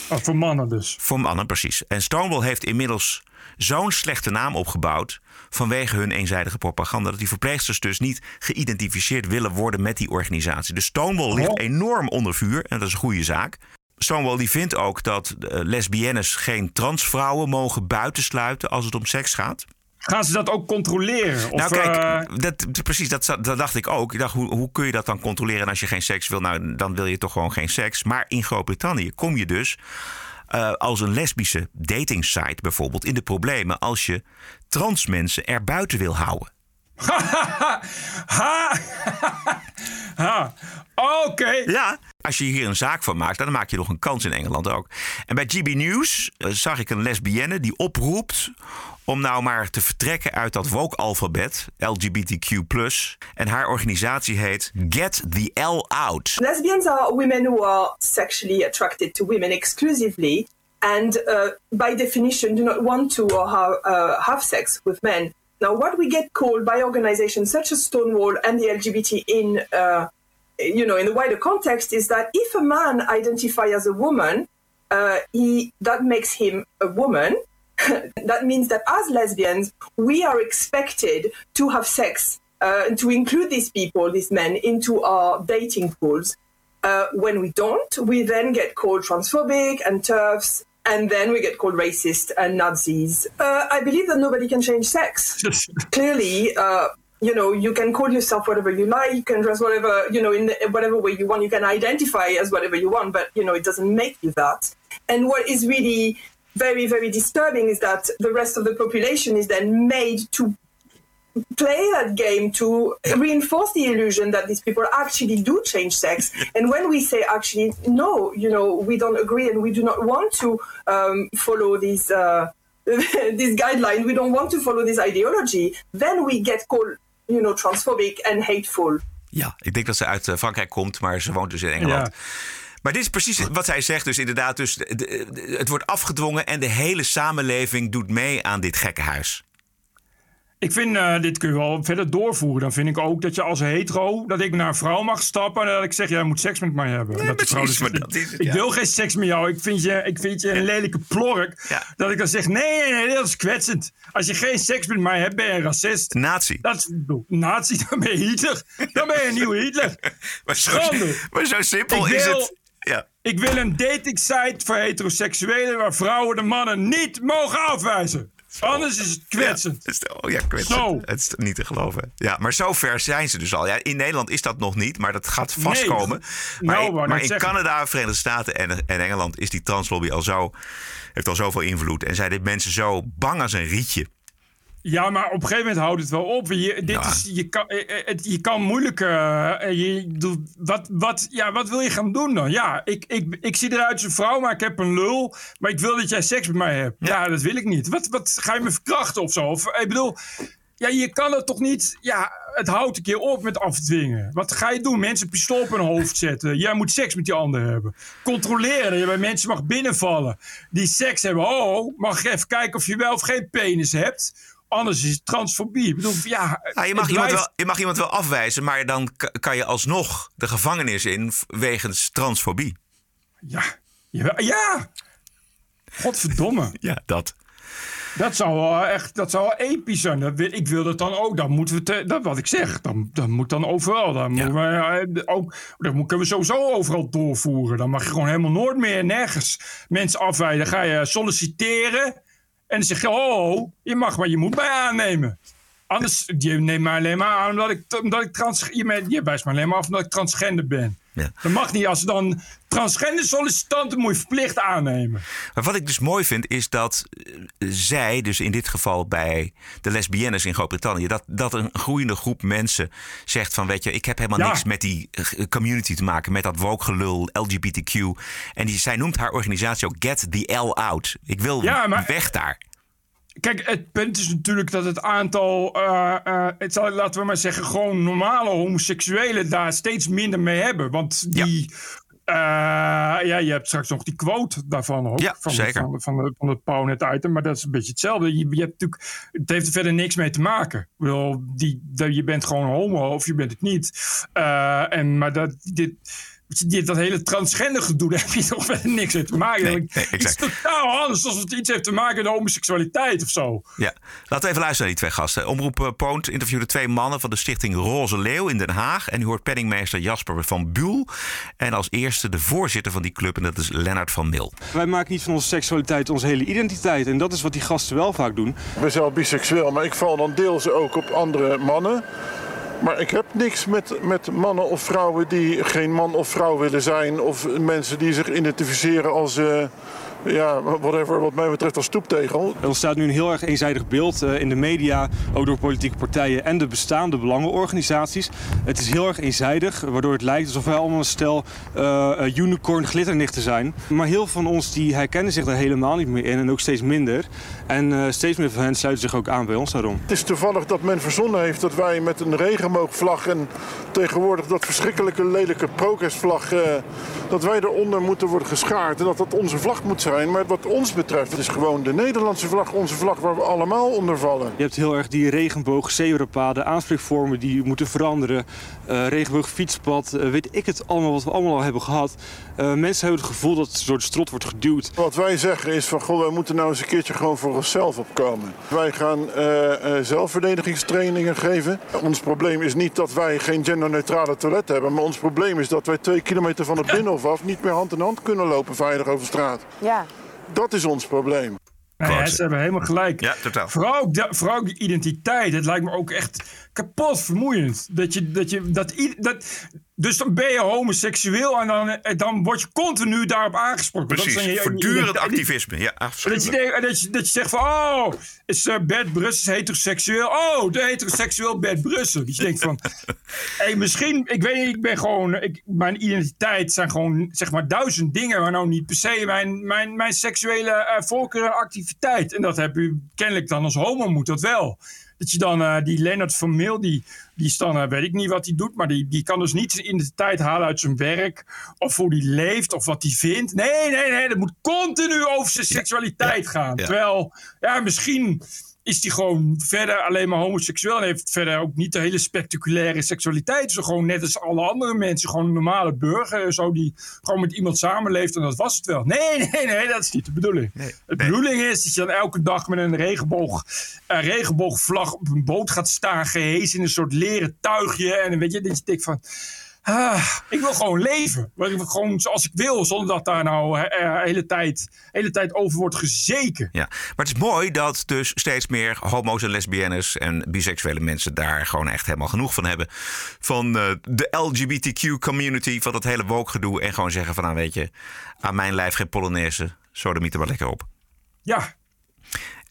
Oh, voor mannen dus. Voor mannen, precies. En Stonewall heeft inmiddels zo'n slechte naam opgebouwd vanwege hun eenzijdige propaganda dat die verpleegsters dus niet geïdentificeerd willen worden met die organisatie. Dus Stonewall ligt enorm onder vuur en dat is een goede zaak. Stonewall die vindt ook dat eh, lesbiennes geen transvrouwen mogen buitensluiten als het om seks gaat. Gaan ze dat ook controleren? Of, nou kijk, eh, dat, precies, dat, dat dacht ik ook. Ik dacht, hoe, hoe kun je dat dan controleren als je geen seks wil? Nou, dan wil je toch gewoon geen seks. Maar in Groot-Brittannië kom je dus eh, als een lesbische datingsite bijvoorbeeld in de problemen als je trans mensen er buiten wil houden. ha, ha. Oké. Ja, als je hier een zaak van maakt, dan maak je nog een kans in Engeland ook. En bij GB News eh, zag ik een lesbienne die oproept om nou maar te vertrekken uit dat woke-alfabet, LGBTQ+. En haar organisatie heet Get the L Out. Lesbians are women who are sexually attracted to women exclusively and uh, by definition do not want to or have, uh, have sex with men. Now, what we get called by organizations such as Stonewall and the LGBT in, uh, you know, in the wider context is that if a man identifies as a woman, uh, he that makes him a woman. that means that as lesbians, we are expected to have sex, uh, to include these people, these men, into our dating pools. Uh, when we don't, we then get called transphobic and turfs, and then we get called racist and Nazis. Uh, I believe that nobody can change sex. Clearly, uh, you know, you can call yourself whatever you like, you can dress whatever, you know, in the, whatever way you want, you can identify as whatever you want, but, you know, it doesn't make you that. And what is really very, very disturbing is that the rest of the population is then made to play that game to reinforce the illusion that these people actually do change sex. And when we say actually, no, you know, we don't agree and we do not want to um, follow these. Uh, this guideline, we don't want to follow this ideology, then we get called, you know, transphobic and hateful. Ja, ik denk dat ze uit eh, Frankrijk komt, maar ze woont dus in Engeland. Ja. Maar dit is precies wat zij zegt. Dus inderdaad, dus de- de- het wordt afgedwongen en de hele samenleving doet mee aan dit gekkenhuis. Ik vind, eh, dit kun je wel verder doorvoeren. Dan vind ik ook dat je als hetero, dat ik naar een vrouw mag stappen en dat ik zeg, jij moet seks met mij hebben. En dat de vrouw precies, dus maar zegt, dat is het, ik ja. wil geen seks met jou, ik vind je, ik vind je een lelijke plork. Dat ik dan zeg, nee, nee, nee, dat is kwetsend. Als je geen seks met mij hebt, ben je een racist. Nazi. Dat is, nazi, dan ben je Hitler. Dan ben je een nieuwe Hitler. Maar zo, Schande. maar zo simpel Ik is wil- het. Ja. Ik wil een dating site voor heteroseksuelen waar vrouwen de mannen niet mogen afwijzen. Anders is het kwetsend. Ja, het is- oh ja, kwetsend. Zo. Het is niet te geloven. Ja, maar zo ver zijn ze dus al. Ja, in Nederland is dat nog niet, maar dat gaat vastkomen. Nee. maar Nou, in, maar in. Canada, Verenigde Staten en, en Engeland is die translobby al zo, heeft al zoveel invloed. En zijn dit mensen zo bang als een rietje. Ja, maar op een gegeven moment houdt het wel op. Je, dit is, je, kan, eh, eh, je kan moeilijk. eh, je, doet- wat, wat, ja, wat wil je gaan doen dan? Ja, ik, ik, ik zie eruit als een vrouw, maar ik heb een lul. Maar ik wil dat jij seks met mij hebt. Ja, dat wil ik niet. Wat, wat ga je me verkrachten of zo? Of, ik bedoel, ja, je kan het toch niet. Ja, het houdt een keer op met afdwingen. Wat ga je doen? Mensen een pistool op hun hoofd zetten. Jij moet seks met die ander hebben. Controleren dat je bij mensen mag binnenvallen die seks hebben. Oh, mag even kijken of je wel of geen penis hebt. Anders is het transfobie. Ik bedoel, ja, Nou, je, mag iemand wel, je mag iemand wel afwijzen, maar dan kan je alsnog de gevangenis in wegens transfobie. Ja, ja, ja. Godverdomme. Ja, dat. Dat zou wel echt, dat zou wel episch zijn. Dat wil- ik wil dat dan ook. Dan moeten we, te, dat wat ik zeg, dan, dan moet dan overal. Dan, moeten we, eh, ook, dat moet- kunnen we sowieso overal doorvoeren. Dan mag je gewoon helemaal nooit meer nergens mensen afwijzen. Dan ga je solliciteren en dan zeg je, oh, je mag, maar je moet mij aannemen. Anders, je neemt mij alleen maar aan omdat ik, omdat ik trans, je, je wijst me alleen maar af omdat ik transgender ben. Ja. Dat mag niet. Als ze dan transgender sollicitanten moet je verplicht aannemen. Maar wat ik dus mooi vind, is dat eh, zij, dus in dit geval bij de lesbiennes in Groot-Brittannië, dat, dat een groeiende groep mensen zegt van, weet je, ik heb helemaal Ja. niks met die eh, community te maken, met dat woke gelul, LGBTQ. En die, zij noemt haar organisatie ook Get the L Out. Ik wil Ja, maar- weg daar. Kijk, het punt is natuurlijk dat het aantal, eh, eh, het zal, laten we maar zeggen, gewoon normale homoseksuelen daar steeds minder mee hebben. Want die, eh, ja, je hebt straks nog die quote daarvan ook. Ja, van, zeker. Van, van, het Pownet item, maar dat is een beetje hetzelfde. Je, je hebt natuurlijk, het heeft er verder niks mee te maken. Ik bedoel, die, dat- je bent gewoon homo of je bent het niet. En, maar dat, dit, dat hele transgender gedoe, daar heb je toch verder niks mee te maken. Nee, Het is totaal anders alsof het iets heeft te maken met homoseksualiteit of zo. Ja, laten we even luisteren naar die twee gasten. Omroep eh, Poont interviewde twee mannen van de stichting Roze Leeuw in Den Haag. En u hoort penningmeester Jasper van Buul. En als eerste de voorzitter van die club, en dat is Lennart van Mil. Wij maken niet van onze seksualiteit onze hele identiteit. En dat is wat die gasten wel vaak doen. Ik ben zelf biseksueel, maar ik val dan deels ook op andere mannen. Maar ik heb niks met, met mannen of vrouwen die geen man of vrouw willen zijn. Of mensen die zich identificeren als, eh, ja, whatever, wat mij betreft als stoeptegel. Er ontstaat nu een heel erg eenzijdig beeld uh, in de media, ook door politieke partijen en de bestaande belangenorganisaties. Het is heel erg eenzijdig, waardoor het lijkt alsof wij allemaal een stel uh, unicorn glitternichten zijn. Maar heel veel van ons die herkennen zich daar helemaal niet meer in en ook steeds minder. En uh, steeds meer van hen sluiten zich ook aan bij ons daarom. Het is toevallig dat men verzonnen heeft dat wij met een regenboogvlag en tegenwoordig dat verschrikkelijke lelijke progressvlag, uh, dat wij eronder moeten worden geschaard en dat dat onze vlag moet zijn. Maar wat ons betreft is gewoon de Nederlandse vlag onze vlag waar we allemaal onder vallen. Je hebt heel erg die regenboog, zebrapaden, aanspreekvormen die moeten veranderen. Uh, regenboog, fietspad, uh, weet ik het allemaal wat we allemaal al hebben gehad. Uh, mensen hebben het gevoel dat het door de strot wordt geduwd. Wat wij zeggen is van, goh, wij moeten nou eens een keertje gewoon voor onszelf opkomen. Wij gaan zelfverdedigingstrainingen geven. Ons probleem is niet dat wij geen genderneutrale toilet hebben. Maar ons probleem is dat wij twee kilometer van het binnenhof af niet meer hand in hand kunnen lopen veilig over straat. Ja. Dat is ons probleem. Nee, ja, ze hebben helemaal gelijk. Ja, totaal. Vooral ook, de, vooral ook die identiteit. Het lijkt me ook echt kapot vermoeiend. Dat je, dat je, dat, dat, dus dan ben je homoseksueel en dan, dan word je continu daarop aangesproken. Precies, dat voortdurend activisme. Ja, dat, je, dat, je, dat je zegt van, oh, is uh, Bert Brussel heteroseksueel? Oh, de heteroseksueel Bert Brussel. Dat je denkt van, hey, misschien, ik weet niet, ik ben gewoon, ik, mijn identiteit zijn gewoon, zeg maar, duizend dingen, maar nou niet per se mijn, mijn, mijn seksuele uh, voorkeur en activiteit. En dat heb u kennelijk dan als homo moet dat wel. Dat je dan uh, die Leonard van Meel, die, die is dan, uh, weet ik niet wat hij doet, maar die, die kan dus niet zijn identiteit halen uit zijn werk. Of hoe hij leeft, of wat hij vindt. Nee, nee, nee, dat moet continu over zijn seksualiteit gaan. Terwijl, ja, misschien is hij gewoon verder alleen maar homoseksueel en heeft verder ook niet de hele spectaculaire seksualiteit. Zo gewoon net als alle andere mensen, gewoon een normale burger, zo die gewoon met iemand samenleeft en dat was het wel. Nee, nee, nee, dat is niet de bedoeling. Nee, de bedoeling is dat je dan elke dag met een regenboog, een regenboogvlag op een boot gaat staan, gehezen in een soort leren tuigje en dan weet je, dat je denkt van... Ah, ik wil gewoon leven. Gewoon zoals ik wil, zonder dat daar nou de hele tijd, hele tijd over wordt gezeken. Ja, maar het is mooi dat dus steeds meer homo's en lesbiennes en biseksuele mensen daar gewoon echt helemaal genoeg van hebben. Van uh, de LGBTQ community, van dat hele woke gedoe. En gewoon zeggen van, nou weet je, aan mijn lijf geen Polonaise. Zo de er maar lekker op. Ja,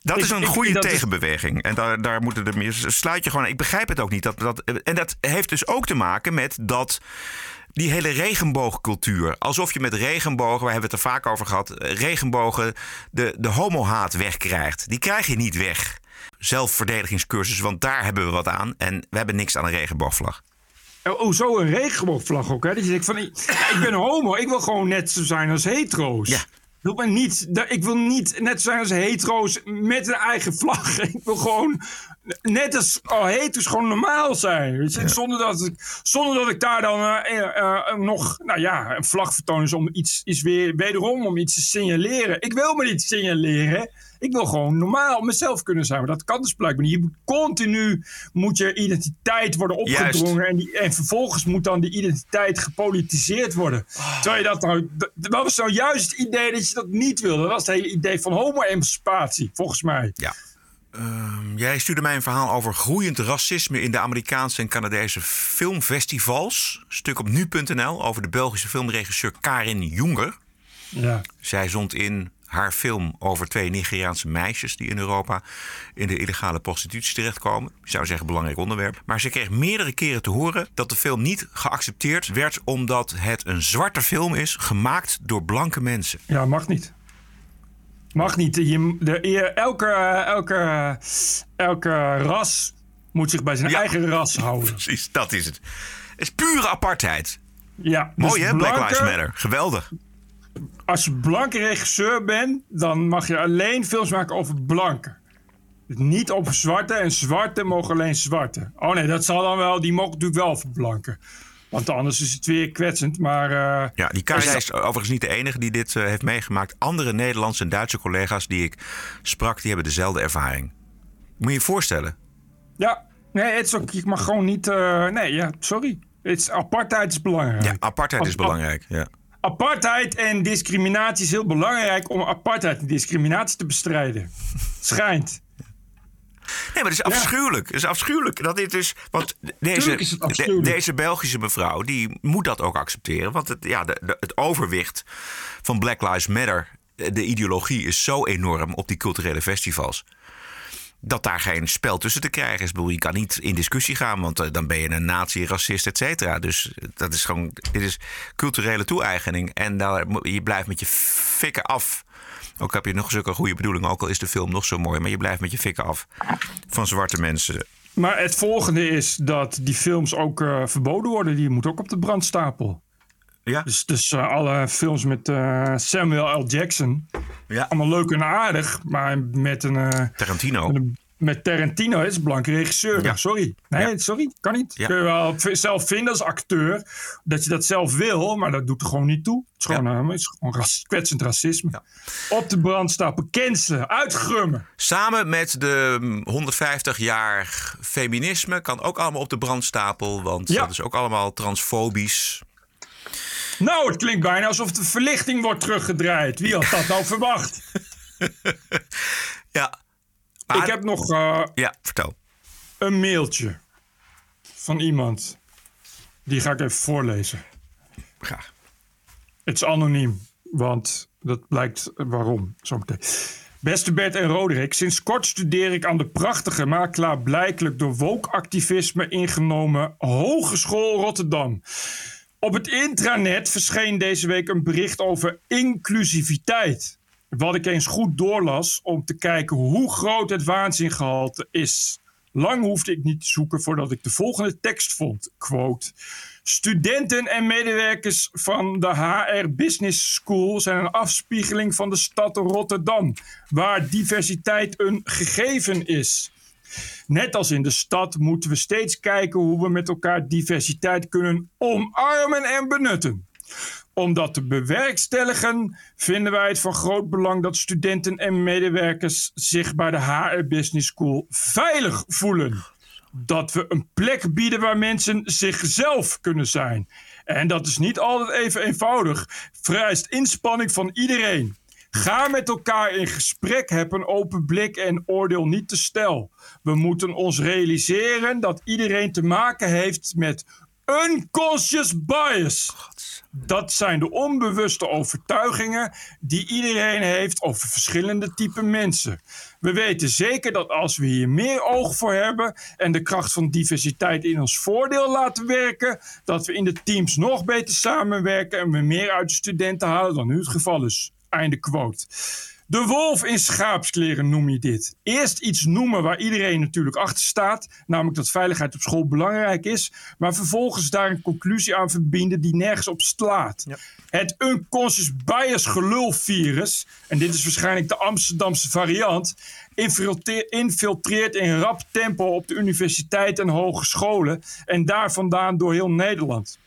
dat is een goede tegenbeweging. En daar, daar moeten er meer. Sluit je gewoon. Ik begrijp het ook niet. Dat, dat, en dat heeft dus ook te maken met dat. Die hele regenboogcultuur. Alsof je met regenbogen, we hebben het er vaak over gehad. Regenbogen de, de homohaat wegkrijgt. Die krijg je niet weg. Zelfverdedigingscursus, want daar hebben we wat aan. En we hebben niks aan een regenboogvlag. Oh, zo een regenboogvlag ook, hè? Dat je denkt van, ik ben homo, ik wil gewoon net zo zijn als hetero's. Ja. Wil maar niet, ik wil niet net zijn als hetero's met een eigen vlag. Ik wil gewoon net als oh, hetero's gewoon normaal zijn. Weet je? Zonder, dat ik, zonder dat ik daar dan uh, uh, nog nou ja, een vlag vertoon is om iets is weer wederom om iets te signaleren. Ik wil me niet signaleren. Ik wil gewoon normaal mezelf kunnen zijn. Maar dat kan dus blijkbaar niet. Je moet continu moet je identiteit worden opgedrongen. En, die, en vervolgens moet dan die identiteit gepolitiseerd worden. Oh. Terwijl je dat nou. Dat, dat was nou juist het idee dat je dat niet wilde. Dat was het hele idee van homo-emancipatie, volgens mij. Ja. Uh, jij stuurde mij een verhaal over groeiend racisme in de Amerikaanse en Canadese filmfestivals. Stuk op nu.nl over de Belgische filmregisseur Karin Jonger. Ja. Zij zond in haar film over twee Nigeriaanse meisjes die in Europa in de illegale prostitutie terechtkomen. Ik zou zeggen belangrijk onderwerp. Maar ze kreeg meerdere keren te horen dat de film niet geaccepteerd werd omdat het een zwarte film is gemaakt door blanke mensen. Ja, mag niet. Mag niet. Je, de, elke, elke, elke ras moet zich bij zijn eigen ras houden. Precies, dat is het. Het is pure apartheid. Ja, Mooi dus hè, Black Lives Matter. Geweldig als je blanke regisseur bent, dan mag je alleen films maken over blanken. Niet over zwarte en zwarte mogen alleen zwarte. Oh nee, dat zal dan wel, die mogen natuurlijk wel voor blanken. Want anders is het weer kwetsend. Maar, uh, ja, die Kaya is overigens niet de enige die dit uh, heeft meegemaakt. Andere Nederlandse en Duitse collega's die ik sprak, die hebben dezelfde ervaring. Moet je je voorstellen? Ja, nee, het is ook, ik mag gewoon niet. Uh, nee, ja, sorry. Het is, apartheid is belangrijk. Ja, apartheid is belangrijk. Ja apartheid en discriminatie is heel belangrijk om apartheid en discriminatie te bestrijden. Schijnt. Nee, maar het is afschuwelijk. Het is afschuwelijk dat dit dus. Want deze, deze Belgische mevrouw die moet dat ook accepteren. Want het, ja, de, het overwicht van Black Lives Matter de ideologie is zo enorm op die culturele festivals. Dat daar geen spel tussen te krijgen is. Je kan niet in discussie gaan, want eh, dan ben je een nazi, racist, et cetera. Dus dat is gewoon, dit is culturele toe-eigening. En daar, je blijft met je fikken af. Ook heb je nog zulke goede bedoelingen, ook al is de film nog zo mooi. Maar je blijft met je fikken af van zwarte mensen. Maar het volgende is dat die films ook eh, verboden worden. Die moeten ook op de brandstapel. Ja. Dus, dus eh, alle films met eh, Samuel L. Jackson. Ja. Allemaal leuk en aardig. Maar met een... Tarantino. Met, een- met Tarantino, is een blanke regisseur. Ja. Sorry. Nee, sorry. Kan niet. Ja. Kun je wel zelf vinden als acteur. Dat je dat zelf wil. Maar dat doet er gewoon niet toe. Het is gewoon, eh, het is gewoon ras- kwetsend racisme. Op de brandstapel. Cancelen. Uitgrummen. Samen met de mm, 150 jaar feminisme kan ook allemaal op de brandstapel. Want dat is ook allemaal transfobisch. Nou, het klinkt bijna alsof de verlichting wordt teruggedraaid. Wie had dat nou verwacht? Ja. Ik heb nog eh, Ja, vertel. een mailtje van iemand. Die ga ik even voorlezen. Graag. Het is anoniem, want dat blijkt waarom zometeen. Beste Bert en Roderick, sinds kort studeer ik aan de prachtige, maar klaarblijkelijk door woke-activisme ingenomen Hogeschool Rotterdam. Op het intranet verscheen deze week een bericht over inclusiviteit. Wat ik eens goed doorlas om te kijken hoe groot het waanzingehalte is. Lang hoefde ik niet te zoeken voordat ik de volgende tekst vond. Quote. Studenten en medewerkers van de HR Business School zijn een afspiegeling van de stad Rotterdam, waar diversiteit een gegeven is. Net als in de stad moeten we steeds kijken hoe we met elkaar diversiteit kunnen omarmen en benutten. Om dat te bewerkstelligen vinden wij het van groot belang dat studenten en medewerkers zich bij de HR Business School veilig voelen. Dat we een plek bieden waar mensen zichzelf kunnen zijn. En dat is niet altijd even eenvoudig. Vereist inspanning van iedereen. Ga met elkaar in gesprek, heb een open blik en oordeel niet te stel. We moeten ons realiseren dat iedereen te maken heeft met unconscious bias. Dat zijn de onbewuste overtuigingen die iedereen heeft over verschillende typen mensen. We weten zeker dat als we hier meer oog voor hebben en de kracht van diversiteit in ons voordeel laten werken, dat we in de teams nog beter samenwerken en we meer uit de studenten halen dan nu het geval is. Einde quote. De wolf in schaapskleren noem je dit. Eerst iets noemen waar iedereen natuurlijk achter staat, namelijk dat veiligheid op school belangrijk is, maar vervolgens daar een conclusie aan verbinden die nergens op slaat. Het unconscious bias gelulvirus, en dit is waarschijnlijk de Amsterdamse variant, infiltre- infiltreert in rap tempo op de universiteiten en hogescholen en daar vandaan door heel Nederland.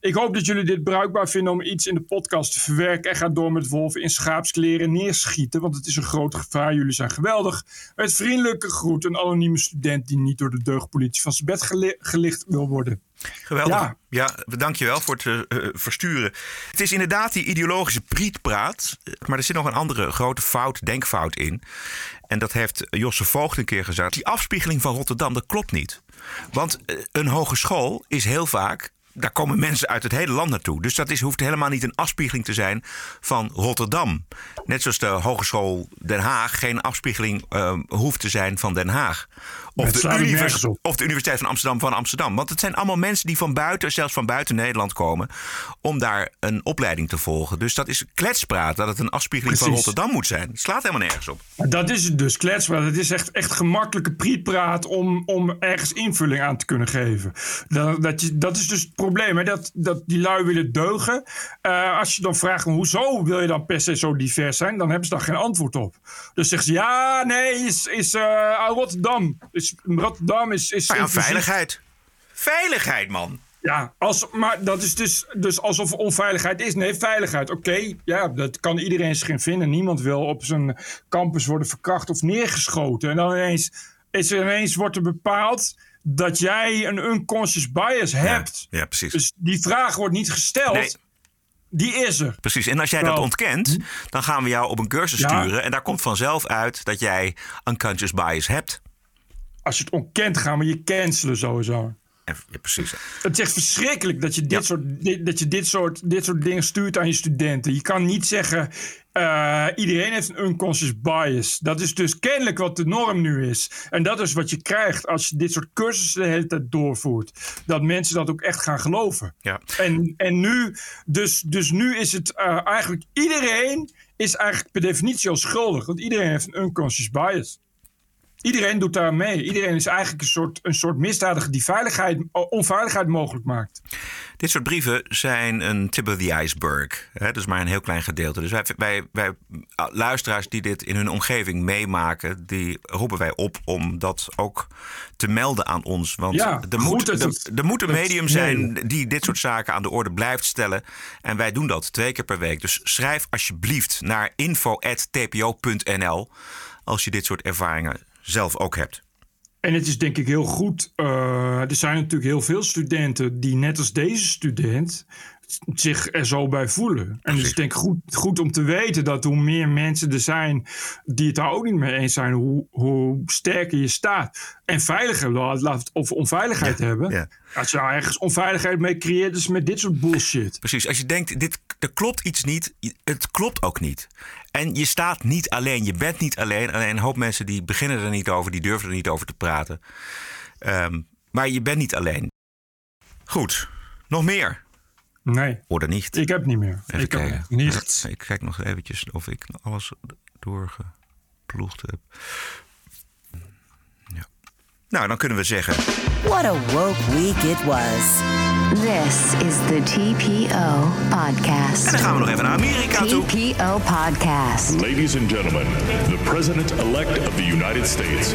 Ik hoop dat jullie dit bruikbaar vinden om iets in de podcast te verwerken. En ga door met wolven in schaapskleren neerschieten, want het is een groot gevaar. Jullie zijn geweldig. Met vriendelijke groet, een anonieme student die niet door de deugdpolitie van zijn bed geli- gelicht wil worden. Geweldig. Ja. Ja, dank je wel voor het eh, eh, versturen. Het is inderdaad die ideologische prietpraat. eh, Maar er zit nog een andere grote fout, denkfout in. En dat heeft Josse Voogd een keer gezegd. Die afspiegeling van Rotterdam, dat klopt niet. Want een hogeschool is heel vaak... Daar komen mensen uit het hele land naartoe. Dus dat is, hoeft helemaal niet een afspiegeling te zijn van Rotterdam. Net zoals de Hogeschool Den Haag geen afspiegeling eh, hoeft te zijn van Den Haag. Of de, univers- of Universiteit van Amsterdam van Amsterdam. Want het zijn allemaal mensen die van buiten, zelfs van buiten Nederland komen. om daar een opleiding te volgen. Dus dat is kletspraat dat het een afspiegeling van. Rotterdam moet zijn. Het slaat helemaal nergens op. Dat is het dus, kletspraat. Het is echt, echt gemakkelijke prietpraat om, om ergens invulling aan te kunnen geven. Dat, dat, je, dat is dus het probleem, hè? Dat, dat die lui willen deugen. Eh, als je dan vraagt, hoezo wil je dan per se zo divers zijn? Dan hebben ze daar geen antwoord op. Dus zeggen ze, ja, nee, is, is eh, Rotterdam. Is, Rotterdam is... is Nou ja, inclusief. veiligheid. Veiligheid, man. Ja, als, maar dat is dus, dus alsof er onveiligheid is. Nee, veiligheid. Oké, ja, dat kan iedereen zich in vinden. Niemand wil op zijn campus worden verkracht of neergeschoten. En dan ineens, is er ineens wordt er bepaald dat jij een unconscious bias hebt. Ja, precies. Dus die vraag wordt niet gesteld. Nee. Die is er. Precies. En als jij dat ontkent, dan gaan we jou op een cursus Ja. sturen. En daar komt vanzelf uit dat jij unconscious bias hebt. Als je het ontkent, gaan we je cancelen sowieso. Ja, precies. Het is echt verschrikkelijk dat je dit, soort, dit, dat je dit, soort, dit soort dingen stuurt aan je studenten. Je kan niet zeggen, eh, iedereen heeft een unconscious bias. Dat is dus kennelijk wat de norm nu is. En dat is wat je krijgt als je dit soort cursussen de hele tijd doorvoert. Dat mensen dat ook echt gaan geloven. Ja. En, en nu, dus, dus nu is het eh, eigenlijk iedereen is eigenlijk per definitie al schuldig. Want iedereen heeft een unconscious bias. Iedereen doet daar mee. Iedereen is eigenlijk een soort, een soort misdadiger die veiligheid, onveiligheid mogelijk maakt. Dit soort brieven zijn een tip of the iceberg. Hè? Dat is maar een heel klein gedeelte. Dus wij, wij, wij, luisteraars die dit in hun omgeving meemaken, die roepen wij op om dat ook te melden aan ons. Want Ja, er, moet, er, het- er moet een medium nee. zijn die dit soort zaken aan de orde blijft stellen. En wij doen dat twee keer per week. Dus schrijf alsjeblieft naar info.tpo.nl als je dit soort ervaringen zelf ook hebt. En het is denk ik heel goed. eh, er zijn natuurlijk heel veel studenten die net als deze student zich er zo bij voelen. En het is denk ik goed, goed om te weten dat hoe meer mensen er zijn die het daar ook niet mee eens zijn, hoe, hoe sterker je staat. En veiliger, laat over onveiligheid hebben. Als je nou ergens onveiligheid mee creëert, is met dit soort bullshit. Precies, als je denkt, dit, er klopt iets niet, het klopt ook niet. En je staat niet alleen, je bent niet alleen. Alleen een hoop mensen die beginnen er niet over, die durven er niet over te praten. Ehm, maar je bent niet alleen. Goed, nog meer? Nee. Oder niet? Ik heb niet meer. Even ik heb. Ik kijk nog eventjes of ik alles doorgeploegd heb. Ja. Nou, dan kunnen we zeggen... What a woke week it was. This is the TPO podcast. En dan gaan we nog even naar Amerika toe. TPO podcast. Ladies and gentlemen, the President-elect of the United States.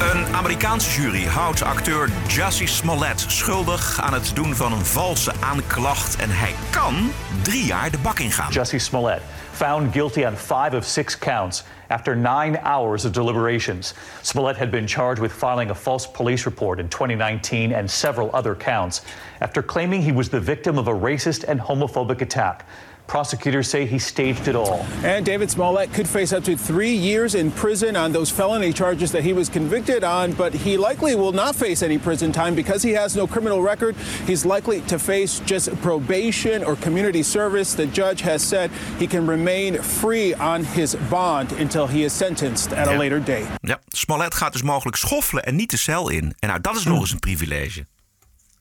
Een Amerikaanse jury houdt acteur Jussie Smollett schuldig aan het doen van een valse aanklacht. En hij kan drie jaar de bak ingaan. Jussie Smollett found guilty on five of six counts after nine hours of deliberations. Smollett had been charged with filing a false police report in 2019 and several other counts after claiming he was the victim of a racist and homophobic attack. Prosecutors say he staged it all. And David Smollett could face up to three years in prison on those felony charges that he was convicted on, but he likely will not face any prison time because he has no criminal record. He's likely to face just probation or community service. The judge has said he can remain free on his bond until he is sentenced at a later date. Ja, Smollett gaat dus mogelijk schoffelen en niet de cel in. En nou, dat is nog hmm. eens een privilege.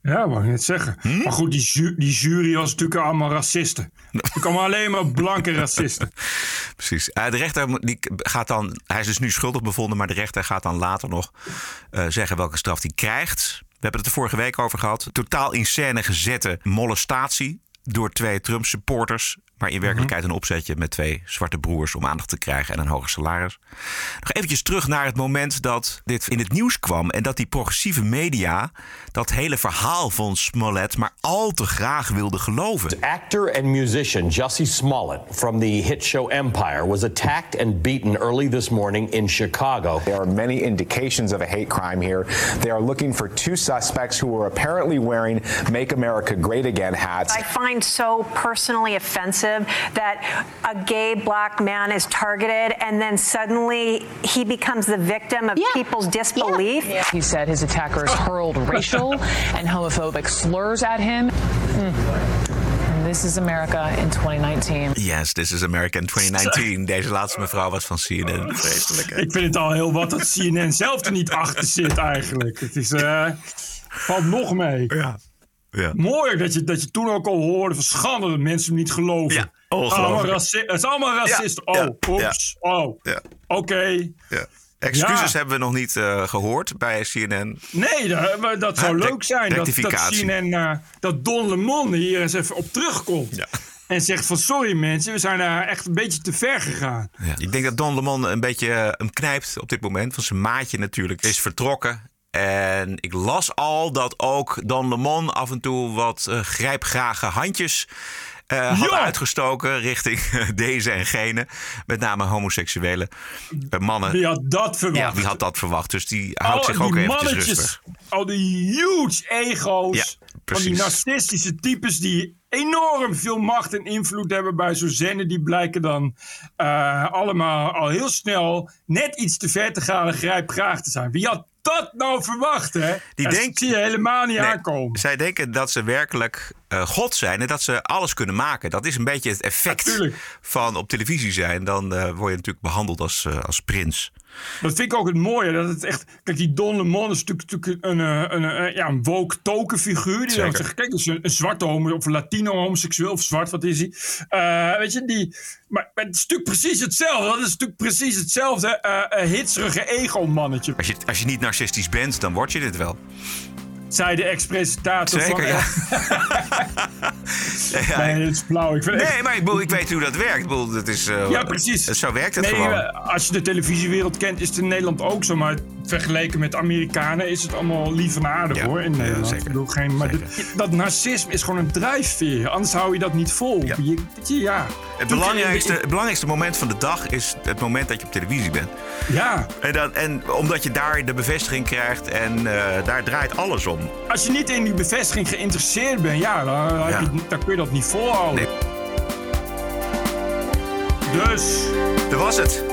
Ja, wou ik net zeggen. Hm? Maar goed, die, ju- die jury was natuurlijk allemaal racisten. Er kwamen alleen maar blanke racisten. Precies. Eh, de rechter die gaat dan, hij is dus nu schuldig bevonden, maar de rechter gaat dan later nog eh, zeggen welke straf hij krijgt. We hebben het er vorige week over gehad. Totaal in scène gezette molestatie door twee Trump-supporters. Maar in werkelijkheid een opzetje met twee zwarte broers om aandacht te krijgen en een hoger salaris. Nog eventjes terug naar het moment dat dit in het nieuws kwam. En dat die progressieve media dat hele verhaal van Smollett maar al te graag wilde geloven. Actor and musician Jussie Smollett from the hit show Empire was attacked and beaten early this morning in Chicago. There are many indications of a hate crime here. They are looking for two suspects who were apparently wearing Make America Great Again hats. I find so personally offensive that a gay black man is targeted and then suddenly he becomes the victim of people's disbelief. He said his attackers hurled racial and homophobic slurs at him. Mm. This is America in 2019. Yes, this is America in 2019. Deze laatste mevrouw was van CNN. Vreselijk. Ik vind het al heel wat dat CNN zelf er niet achter zit eigenlijk. Het is, eh, valt nog mee. Ja. Ja. Mooi dat je, dat je toen ook al hoorde van schande dat mensen hem niet geloven. Ja. Allemaal raci- het is allemaal racist. Ja, oh, ja, oeps. Oh, Ja. oké. Ja. Excuses Ja. hebben we nog niet eh, gehoord bij CNN. Nee, dat, maar dat zou Ja, leuk zijn. Dat, dat. CNN, eh, dat Don Lemon hier eens even op terugkomt. En zegt van sorry mensen, we zijn daar echt een beetje te ver gegaan. Ja. Ik denk dat Don Lemon een beetje eh, hem knijpt op dit moment. Van zijn maatje natuurlijk is vertrokken. En ik las al dat ook Don Lemon af en toe wat uh, grijpgrage handjes uh, had uitgestoken richting deze en gene. Met name homoseksuele uh, mannen. Wie had dat verwacht? Ja, wie had dat verwacht? Dus die houdt zich ook even rustig. Al die huge ego's ja, van die narcistische types die enorm veel macht en invloed hebben bij zo'n zender. Die blijken dan uh, allemaal al heel snel net iets te ver te gaan en grijpgraag te zijn. Wie had dat nou verwacht, hè? Die dat zie je helemaal niet aankomen. Zij denken dat ze werkelijk uh, God zijn en dat ze alles kunnen maken. Dat is een beetje het effect van op televisie zijn. Dan uh, word je natuurlijk behandeld als, uh, als prins. Dat vind ik ook het mooie. Dat het echt. Kijk, die Don Lemon is natuurlijk, een, een, een, ja, een woke token figuur. Die dan zegt: kijk, is een, een zwarte homo of een Latino homoseksueel of zwart, wat is hij? weet je, die. Maar, maar het is natuurlijk precies hetzelfde. Dat is natuurlijk precies hetzelfde uh, hitserige ego-mannetje. Als je, als je niet narcistisch bent, dan word je dit wel zei de ex-presentator van... ja. ja. Nee, het is blauw. Ik nee, maar ik, bedoel, ik weet hoe dat werkt. Ik bedoel, dat is, uh, ja, precies. Zo werkt het nee, gewoon. Als je de televisiewereld kent, is het in Nederland ook zo. Maar vergeleken met Amerikanen is het allemaal lief en aardig ja, hoor. In Nederland. zeker. Ik bedoel, geen, maar dat, dat narcisme is gewoon een drijfveer. Anders hou je dat niet vol. Ja. Je, ja. Het belangrijkste, het belangrijkste moment van de dag is het moment dat je op televisie bent. Ja. En, dat, en omdat je daar de bevestiging krijgt en uh, daar draait alles om. Als je niet in die bevestiging geïnteresseerd bent, ja, dan, ja. Je, dan kun je dat niet volhouden. Nee. Dus. Dat was het.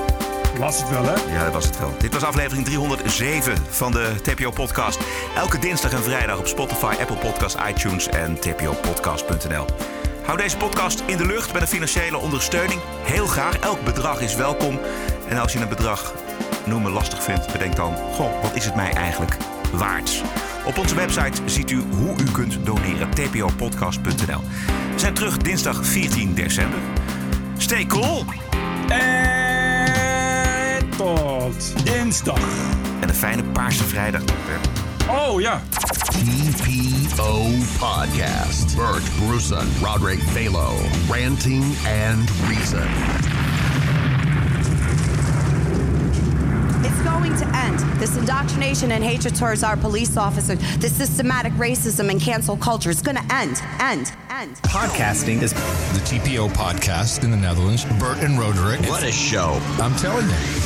Was het wel, hè? Ja, dat was het wel. Dit was aflevering 307 van de TPO-podcast. Elke dinsdag en vrijdag op Spotify, Apple Podcasts, iTunes en tpopodcast.nl. Hou deze podcast in de lucht met een financiële ondersteuning. Heel graag. Elk bedrag is welkom. En als je een bedrag noemen lastig vindt, bedenk dan: Goh, wat is het mij eigenlijk waard? Op onze website ziet u hoe u kunt doneren: tpopodcast.nl. We zijn terug dinsdag 14 december. Stay cool! En tot dinsdag. En een fijne Paarse Vrijdag. Oh ja. TPO Podcast. Bert Bruson, Roderick Balo, Ranting and Reason. It's going to end. This indoctrination and hatred towards our police officers, this systematic racism and cancel culture is going to end. End. End. Podcasting is the TPO podcast in the Netherlands. Bert and Roderick. What a show. I'm telling you.